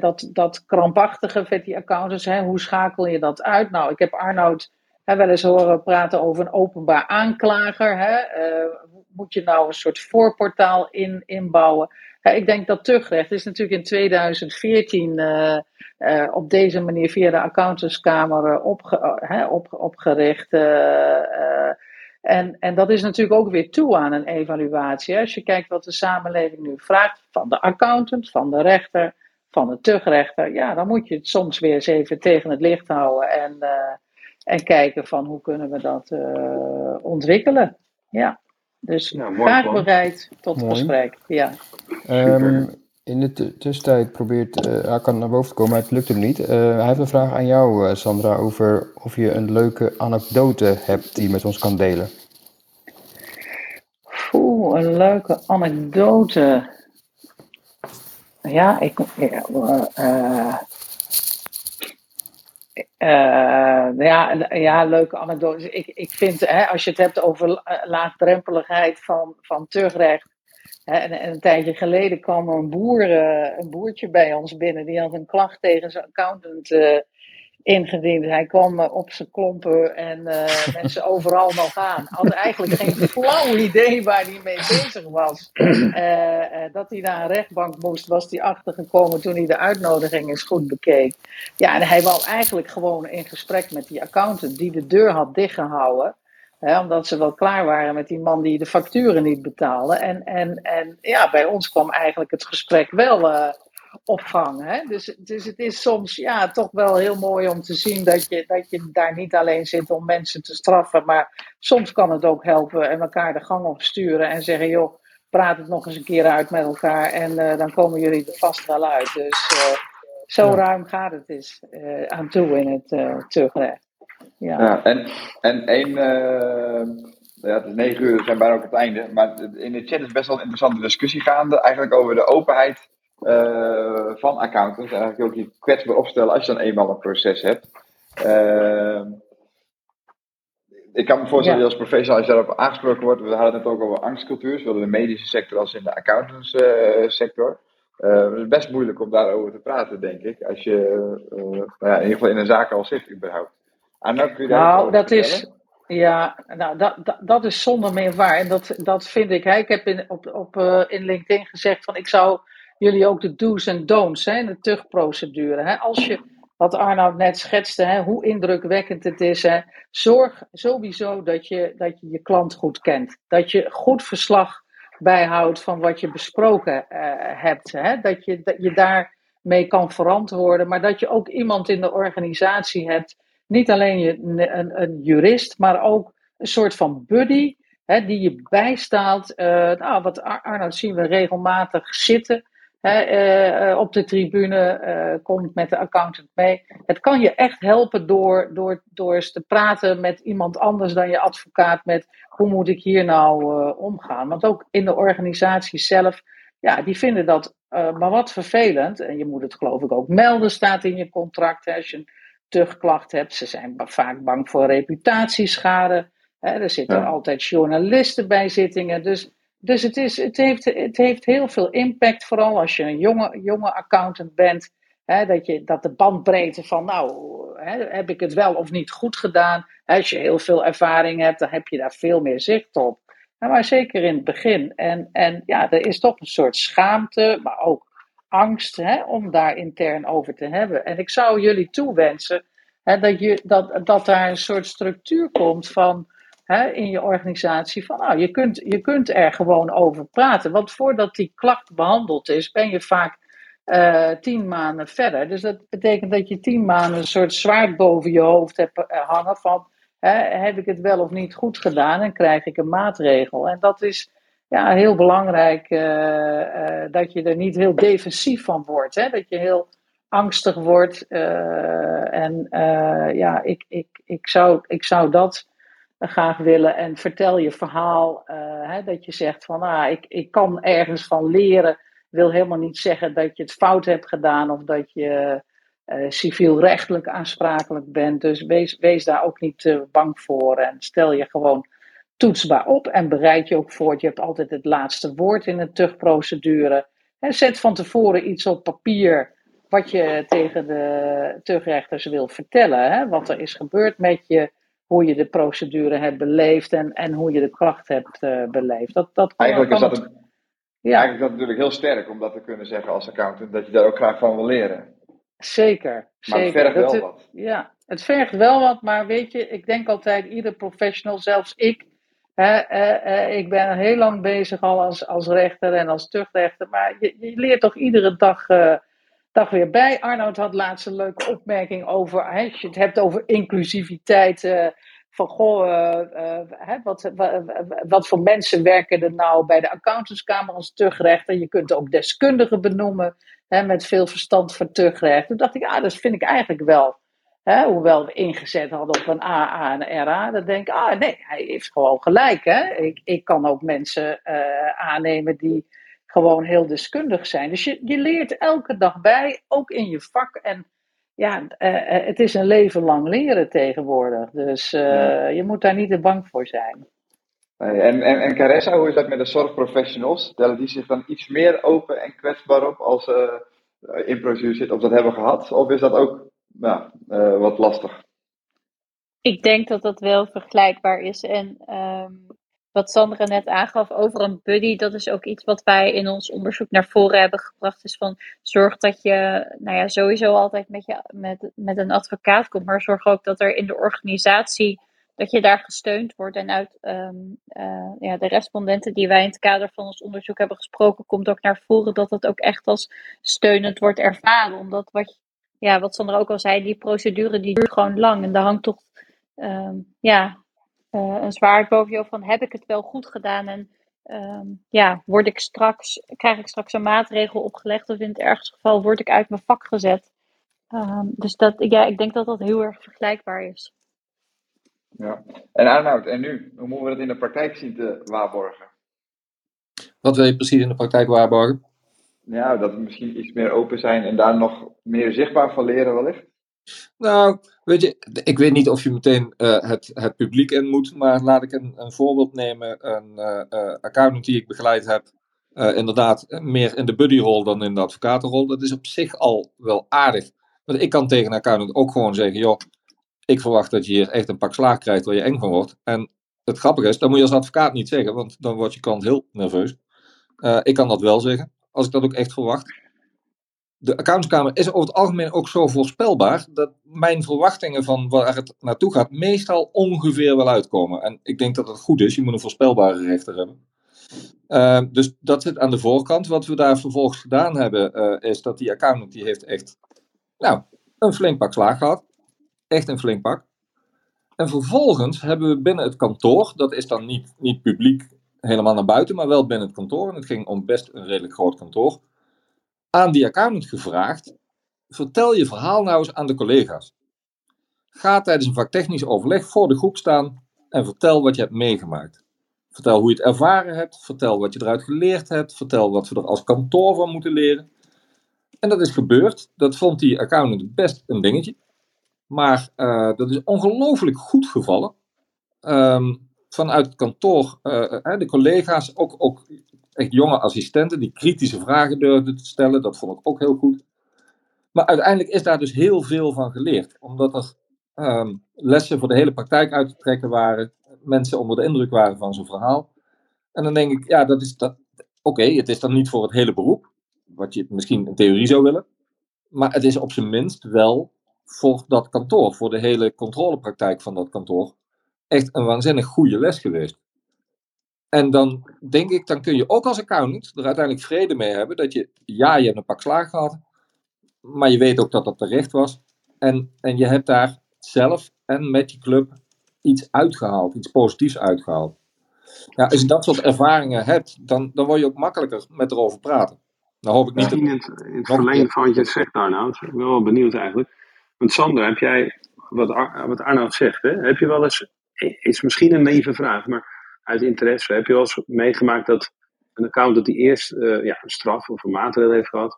dat, dat krampachtige met die accountants, hè, hoe schakel je dat uit? Nou, ik heb Arnoud hè, wel eens horen praten over een openbaar aanklager. Hè? moet je nou een soort voorportaal in, inbouwen? Ik denk dat terugrecht is natuurlijk in 2014 uh, uh, op deze manier via de accountantskamer opge, op, opgericht. en, en dat is natuurlijk ook weer toe aan een evaluatie. Als je kijkt wat de samenleving nu vraagt van de accountant, van de rechter, van de terugrechter. Ja, dan moet je het soms weer eens even tegen het licht houden en, en kijken van hoe kunnen we dat ontwikkelen. Ja. Dus ja, graag plan. bereid tot mooi. gesprek. Ja. Um, in de tussentijd probeert uh, Akan naar boven te komen, maar het lukt hem niet. Uh, hij heeft een vraag aan jou, uh, Sandra, over of je een leuke anekdote hebt die je met ons kan delen. Oeh, een leuke anekdote. Ja, ik. Ja, uh, ja, ja, leuke anekdote. Ik, ik vind, hè, als je het hebt over laagdrempeligheid van, van terugrecht. Hè, en, en, een tijdje geleden kwam een, boer, uh, een boertje bij ons binnen. Die had een klacht tegen zijn accountant ingediend. Hij kwam op zijn klompen en mensen overal nog aan. Had eigenlijk geen flauw idee waar hij mee bezig was. dat hij naar een rechtbank moest, was hij achtergekomen toen hij de uitnodiging eens goed bekeek. Ja, en hij wou eigenlijk gewoon in gesprek met die accountant die de deur had dichtgehouden omdat ze wel klaar waren met die man die de facturen niet betaalde. En, en, en ja, bij ons kwam eigenlijk het gesprek wel uh, op gang. Hè? Dus, dus het is soms ja, toch wel heel mooi om te zien dat je, dat je daar niet alleen zit om mensen te straffen. Maar soms kan het ook helpen en elkaar de gang op sturen en zeggen: joh, praat het nog eens een keer uit met elkaar. En uh, dan komen jullie er vast wel uit. Dus uh, zo ruim gaat het is aan toe in het uh, terugrecht. Ja. ja. en, en één, ja, het is negen uur, we zijn bijna ook het einde. Maar in de chat is best wel een interessante discussie gaande. Eigenlijk over de openheid van accountants. En eigenlijk ook die kwetsbaar opstellen als je dan eenmaal een proces hebt. Uh, ik kan me voorstellen dat als professional, als je daarop aangesproken wordt, we hadden het net ook over angstcultuur, zowel in de medische sector als in de accountantssector. Uh, het is best moeilijk om daarover te praten, denk ik, als je nou ja, in ieder geval in een zaak al zit, überhaupt. Nou, dat is. Ja, nou, dat, dat, dat is zonder meer waar. En dat, dat vind ik. Hè. Ik heb in, op, op, uh, in LinkedIn gezegd van ik zou jullie ook de do's en don'ts, hè, de terugprocedure. Hè. Als je, wat Arnoud net schetste, hè, hoe indrukwekkend het is. Hè, zorg sowieso dat je, dat je je klant goed kent. Dat je goed verslag bijhoudt van wat je besproken uh, hebt. Hè. Dat, je, dat je daarmee kan verantwoorden. Maar dat je ook iemand in de organisatie hebt niet alleen je, een, een, jurist, maar ook een soort van buddy hè, die je bijstaat. Uh, nou, wat Arnoud zien we regelmatig zitten hè, uh, op de tribune, uh, komt met de accountant mee. Het kan je echt helpen door, door, door eens te praten met iemand anders dan je advocaat. Met hoe moet ik hier nou omgaan? Want ook in de organisatie zelf, ja, die vinden dat maar wat vervelend. En je moet het geloof ik ook melden, staat in je contract. Hè, als je een terugklacht hebt. Ze zijn vaak bang voor reputatieschade. Er zitten altijd journalisten bij zittingen. Dus, dus het, is, het, heeft, het heeft heel veel impact, vooral als je een jonge, jonge accountant bent. Hè, dat, je, dat de bandbreedte van, nou, hè, heb ik het wel of niet goed gedaan? Als je heel veel ervaring hebt, dan heb je daar veel meer zicht op. Maar zeker in het begin. En, en ja, er is toch een soort schaamte, maar ook angst hè, om daar intern over te hebben. En ik zou jullie toewensen hè, dat, je, dat, dat daar een soort structuur komt van, hè, in je organisatie van nou, je kunt, je kunt er gewoon over praten. Want voordat die klacht behandeld is, ben je vaak uh, tien maanden verder. Dus dat betekent dat je tien maanden een soort zwaard boven je hoofd hebt uh, hangen van heb ik het wel of niet goed gedaan en krijg ik een maatregel. En dat is ja, heel belangrijk uh, dat je er niet heel defensief van wordt. Hè? Dat je heel angstig wordt. En ja, ik, ik, ik, zou, ik zou dat graag willen. En vertel je verhaal. Hè, dat je zegt van ah, ik, ik kan ergens van leren. Wil helemaal niet zeggen dat je het fout hebt gedaan of dat je civielrechtelijk aansprakelijk bent. Dus wees, wees daar ook niet bang voor. En stel je gewoon toetsbaar op en bereid je ook voor. Je hebt altijd het laatste woord in de terugprocedure. En zet van tevoren iets op papier wat je tegen de terugrechters wil vertellen. Hè? Wat er is gebeurd met je, hoe je de procedure hebt beleefd en, en hoe je de klacht hebt uh, beleefd. Dat, dat eigenlijk, is dat een, ja. eigenlijk is dat natuurlijk heel sterk om dat te kunnen zeggen als accountant, dat je daar ook graag van wil leren. Zeker. Maar zeker. het vergt wel wat. Ja, het vergt wel wat, maar weet je, ik denk altijd, ieder professional, zelfs ik, ik ben heel lang bezig al als, als rechter en als terugrechter, maar je, je leert toch iedere dag, uh, dag weer bij. Arnoud had laatst een leuke opmerking over, als je het hebt over inclusiviteit, uh, van goh, uh, wat, wat, wat, voor mensen werken er nou bij de accountantskamer als terugrechter? Je kunt ook deskundigen benoemen met veel verstand van terugrecht. Toen dacht ik, ah, dat vind ik eigenlijk wel Hè, hoewel we ingezet hadden op een AA en een RA, dan denk ik, ah nee, hij heeft gewoon gelijk. Hè? Ik, ik kan ook mensen aannemen die gewoon heel deskundig zijn. Dus je, je leert elke dag bij, ook in je vak. En ja, uh, het is een leven lang leren tegenwoordig. Dus uh, ja. je moet daar niet te bang voor zijn. En, en, en Caressa, hoe is dat met de zorgprofessionals? Stellen die zich dan iets meer open en kwetsbaar op als ze in procedure zitten of dat hebben gehad? Of is dat ook ja, wat lastig. Ik denk dat dat wel vergelijkbaar is. En ehm, wat Sandra net aangaf over een buddy, dat is ook iets wat wij in ons onderzoek naar voren hebben gebracht. Is van zorg dat je, nou ja, sowieso altijd met, je, met, met een advocaat komt, maar zorg ook dat er in de organisatie, dat je daar gesteund wordt. En uit ehm, eh, ja, de respondenten die wij in het kader van ons onderzoek hebben gesproken, komt ook naar voren dat het ook echt als steunend wordt ervaren. Omdat wat, ja, wat Sandra ook al zei, die procedure die duurt gewoon lang. En daar hangt toch ehm, ja, uh, een zwaard boven je hoofd van heb ik het wel goed gedaan en ehm, ja, word ik straks, krijg ik straks een maatregel opgelegd of in het ergste geval word ik uit mijn vak gezet. Um, dus dat, ja, ik denk dat dat heel erg vergelijkbaar is. Ja, en Arnoud, en nu? Hoe moeten we dat in de praktijk zien te waarborgen? Wat wil je precies in de praktijk waarborgen? Ja, dat we misschien iets meer open zijn en daar nog meer zichtbaar van leren wellicht. Nou, weet je, ik weet niet of je meteen uh, het, het publiek in moet, maar laat ik een, een voorbeeld nemen. Een uh, uh, accountant die ik begeleid heb, inderdaad meer in de buddyrol dan in de advocatenrol. Dat is op zich al wel aardig. Want ik kan tegen een accountant ook gewoon zeggen, joh, ik verwacht dat je hier echt een pak slaag krijgt waar je eng van wordt. En het grappige is, dat moet je als advocaat niet zeggen, want dan wordt je klant heel nerveus. ik kan dat wel zeggen, als ik dat ook echt verwacht de accountskamer is over het algemeen ook zo voorspelbaar dat mijn verwachtingen van waar het naartoe gaat meestal ongeveer wel uitkomen. En ik denk dat dat goed is. Je moet een voorspelbare rechter hebben. Uh, dus dat zit aan de voorkant. Wat we daar vervolgens gedaan hebben, uh, is dat die accountant die heeft echt nou, een flink pak slaag gehad. Echt een flink pak. En vervolgens hebben we binnen het kantoor, dat is dan niet, niet publiek helemaal naar buiten, maar wel binnen het kantoor. En het ging om best een redelijk groot kantoor aan die accountant gevraagd: vertel je verhaal nou eens aan de collega's. Ga tijdens een vaktechnisch overleg voor de groep staan en vertel wat je hebt meegemaakt. Vertel hoe je het ervaren hebt, vertel wat je eruit geleerd hebt, vertel wat we er als kantoor van moeten leren. En dat is gebeurd. Dat vond die accountant best een dingetje. Maar uh, dat is ongelooflijk goed gevallen. Um, vanuit het kantoor, uh, de collega's, ook, ook echt jonge assistenten die kritische vragen durfden te stellen. Dat vond ik ook heel goed. Maar uiteindelijk is daar dus heel veel van geleerd. Omdat er um, lessen voor de hele praktijk uit te trekken waren. Mensen onder de indruk waren van zo'n verhaal. En dan denk ik, ja, dat is dat. Oké, het is dan niet voor het hele beroep. Wat je misschien in theorie zou willen. Maar het is op zijn minst wel voor dat kantoor. Voor de hele controlepraktijk van dat kantoor. Echt een waanzinnig goede les geweest. En dan denk ik, dan kun je ook als accountant er uiteindelijk vrede mee hebben dat je, ja, je hebt een pak slaag gehad, maar je weet ook dat dat terecht was. En, en je hebt daar zelf en met je club iets uitgehaald, iets positiefs uitgehaald. Ja, als je dat soort ervaringen hebt, dan, dan word je ook makkelijker met erover praten. Dan hoop ik niet. in het, in het verlengde van wat je zegt, Arnoud, ik ben wel benieuwd eigenlijk. Want Sandra, heb jij, wat, Ar wat Arnoud zegt, hè, heb je wel eens, is misschien een lieve vraag, maar uit interesse. Heb je wel eens meegemaakt dat een accountant die eerst uh, ja, een straf of een maatregel heeft gehad,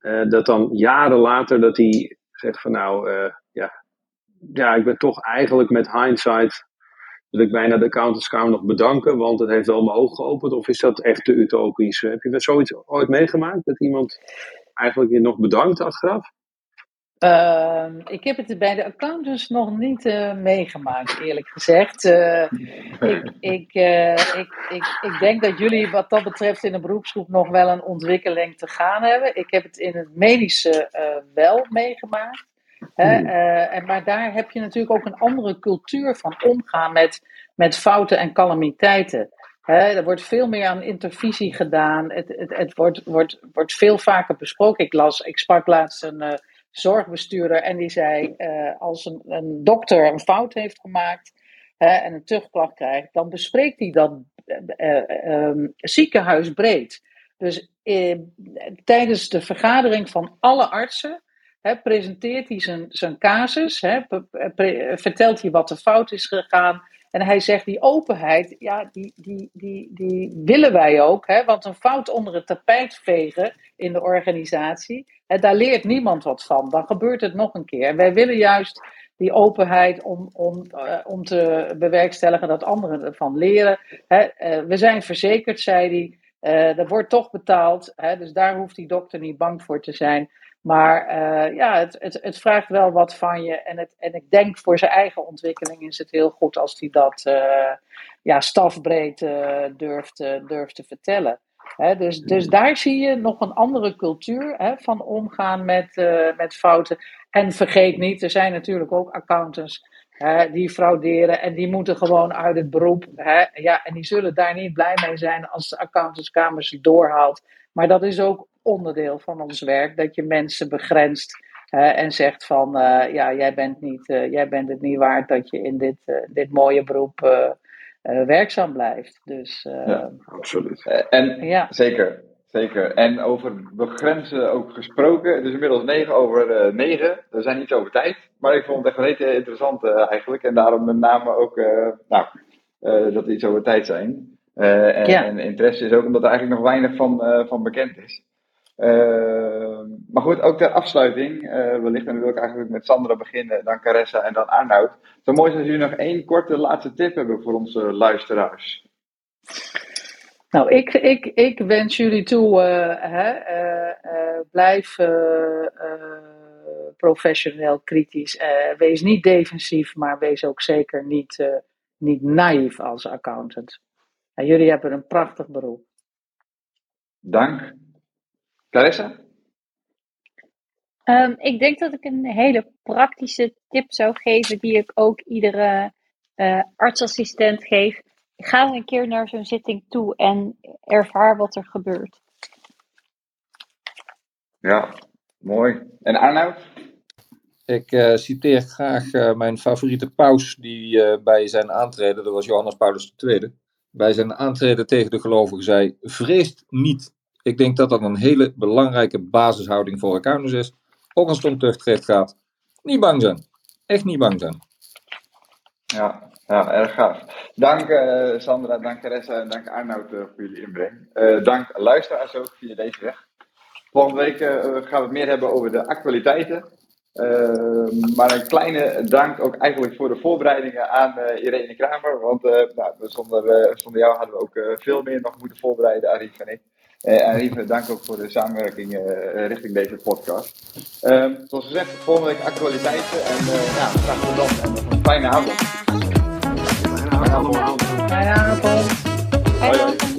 uh, dat dan jaren later dat hij zegt van nou, uh, ja, ja, ik ben toch eigenlijk met hindsight, dat ik bijna de accountantskamer nog bedanken, want het heeft wel mijn ogen geopend. Of is dat echt te utopisch? Heb je zoiets ooit meegemaakt, dat iemand eigenlijk je nog bedankt achteraf? Uh, ik heb het bij de accountants nog niet uh, meegemaakt, eerlijk gezegd. Uh, ik, ik, uh, ik, ik, ik denk dat jullie wat dat betreft in de beroepsgroep nog wel een ontwikkeling te gaan hebben. Ik heb het in het medische wel meegemaakt. Hè? en, maar daar heb je natuurlijk ook een andere cultuur van omgaan met, met fouten en calamiteiten. Hè, er wordt veel meer aan intervisie gedaan. Het, het, het wordt, wordt, wordt veel vaker besproken. Ik las, ik sprak laatst een zorgbestuurder en die zei: uh, als een, een, dokter een fout heeft gemaakt hè, en een terugklacht krijgt, dan bespreekt hij dat uh, um, ziekenhuisbreed. Dus tijdens de vergadering van alle artsen hè, presenteert hij zijn, casus, hè, vertelt hij wat er fout is gegaan. En hij zegt, die openheid, ja, die, die, die, die willen wij ook. Hè? Want een fout onder het tapijt vegen in de organisatie, hè, daar leert niemand wat van. Dan gebeurt het nog een keer. Wij willen juist die openheid om, om, uh, om te bewerkstelligen dat anderen ervan leren. Hè? Uh, we zijn verzekerd, zei hij. Uh, er wordt toch betaald, hè? dus daar hoeft die dokter niet bang voor te zijn. Maar uh, ja, het, het, het, vraagt wel wat van je. En, het, en ik denk voor zijn eigen ontwikkeling is het heel goed als hij dat uh, ja, stafbreed uh, durft, te vertellen. Dus, dus daar zie je nog een andere cultuur van omgaan met, met fouten. En vergeet niet, er zijn natuurlijk ook accountants die frauderen en die moeten gewoon uit het beroep. ja, en die zullen daar niet blij mee zijn als de accountantskamer ze doorhaalt. Maar dat is ook onderdeel van ons werk, dat je mensen begrenst en zegt van, uh, ja, jij bent, niet, uh, jij bent het niet waard dat je in dit, uh, dit mooie beroep werkzaam blijft. Dus, ja, absoluut. en ja. zeker, zeker. En over begrenzen ook gesproken, het is inmiddels negen over negen. We zijn iets over tijd, maar ik vond het echt heel interessant eigenlijk. En daarom met name ook, nou, dat we iets over tijd zijn. En, ja. en, interesse is ook omdat er eigenlijk nog weinig van, van bekend is. Uh, maar goed, ook ter afsluiting, uh, wellicht en dan wil ik eigenlijk met Sandra beginnen, dan Caressa en dan Arnoud. Zo mooi is als jullie nog één korte laatste tip hebben voor onze luisteraars. Nou, ik, ik, ik wens jullie toe, uh, hè, blijf professioneel kritisch. wees niet defensief, maar wees ook zeker niet, niet naïef als accountant. En jullie hebben een prachtig beroep. Dank. Clarissa? Um, ik denk dat ik een hele praktische tip zou geven, die ik ook iedere uh, artsassistent geef. Ga een keer naar zo'n zitting toe en ervaar wat er gebeurt. Ja, mooi. En Arnoud? Ik uh, citeer graag uh, mijn favoriete paus, die bij zijn aantreden, dat was Johannes Paulus II, bij zijn aantreden tegen de gelovigen zei: Vreest niet, ik denk dat dat een hele belangrijke basishouding voor accountants is. Ook als het om tuchtrecht gaat. Niet bang zijn. Echt niet bang zijn. Ja, ja erg gaaf. Dank uh, Sandra, dank Teresa en dank Arnoud uh, voor jullie inbreng. Uh, dank luisteraars ook via deze weg. Volgende week gaan we het meer hebben over de actualiteiten. maar een kleine dank ook eigenlijk voor de voorbereidingen aan Irene Kramer. Want nou, zonder, zonder jou hadden we ook veel meer nog moeten voorbereiden, Arif en ik. Uh, en even dank ook voor de samenwerking uh, richting deze podcast. Uh, zoals gezegd, volgende week actualiteiten. En uh, ja, graag tot dan. En een fijne avond. Fijne avond. Fijne avond. Fijne avond.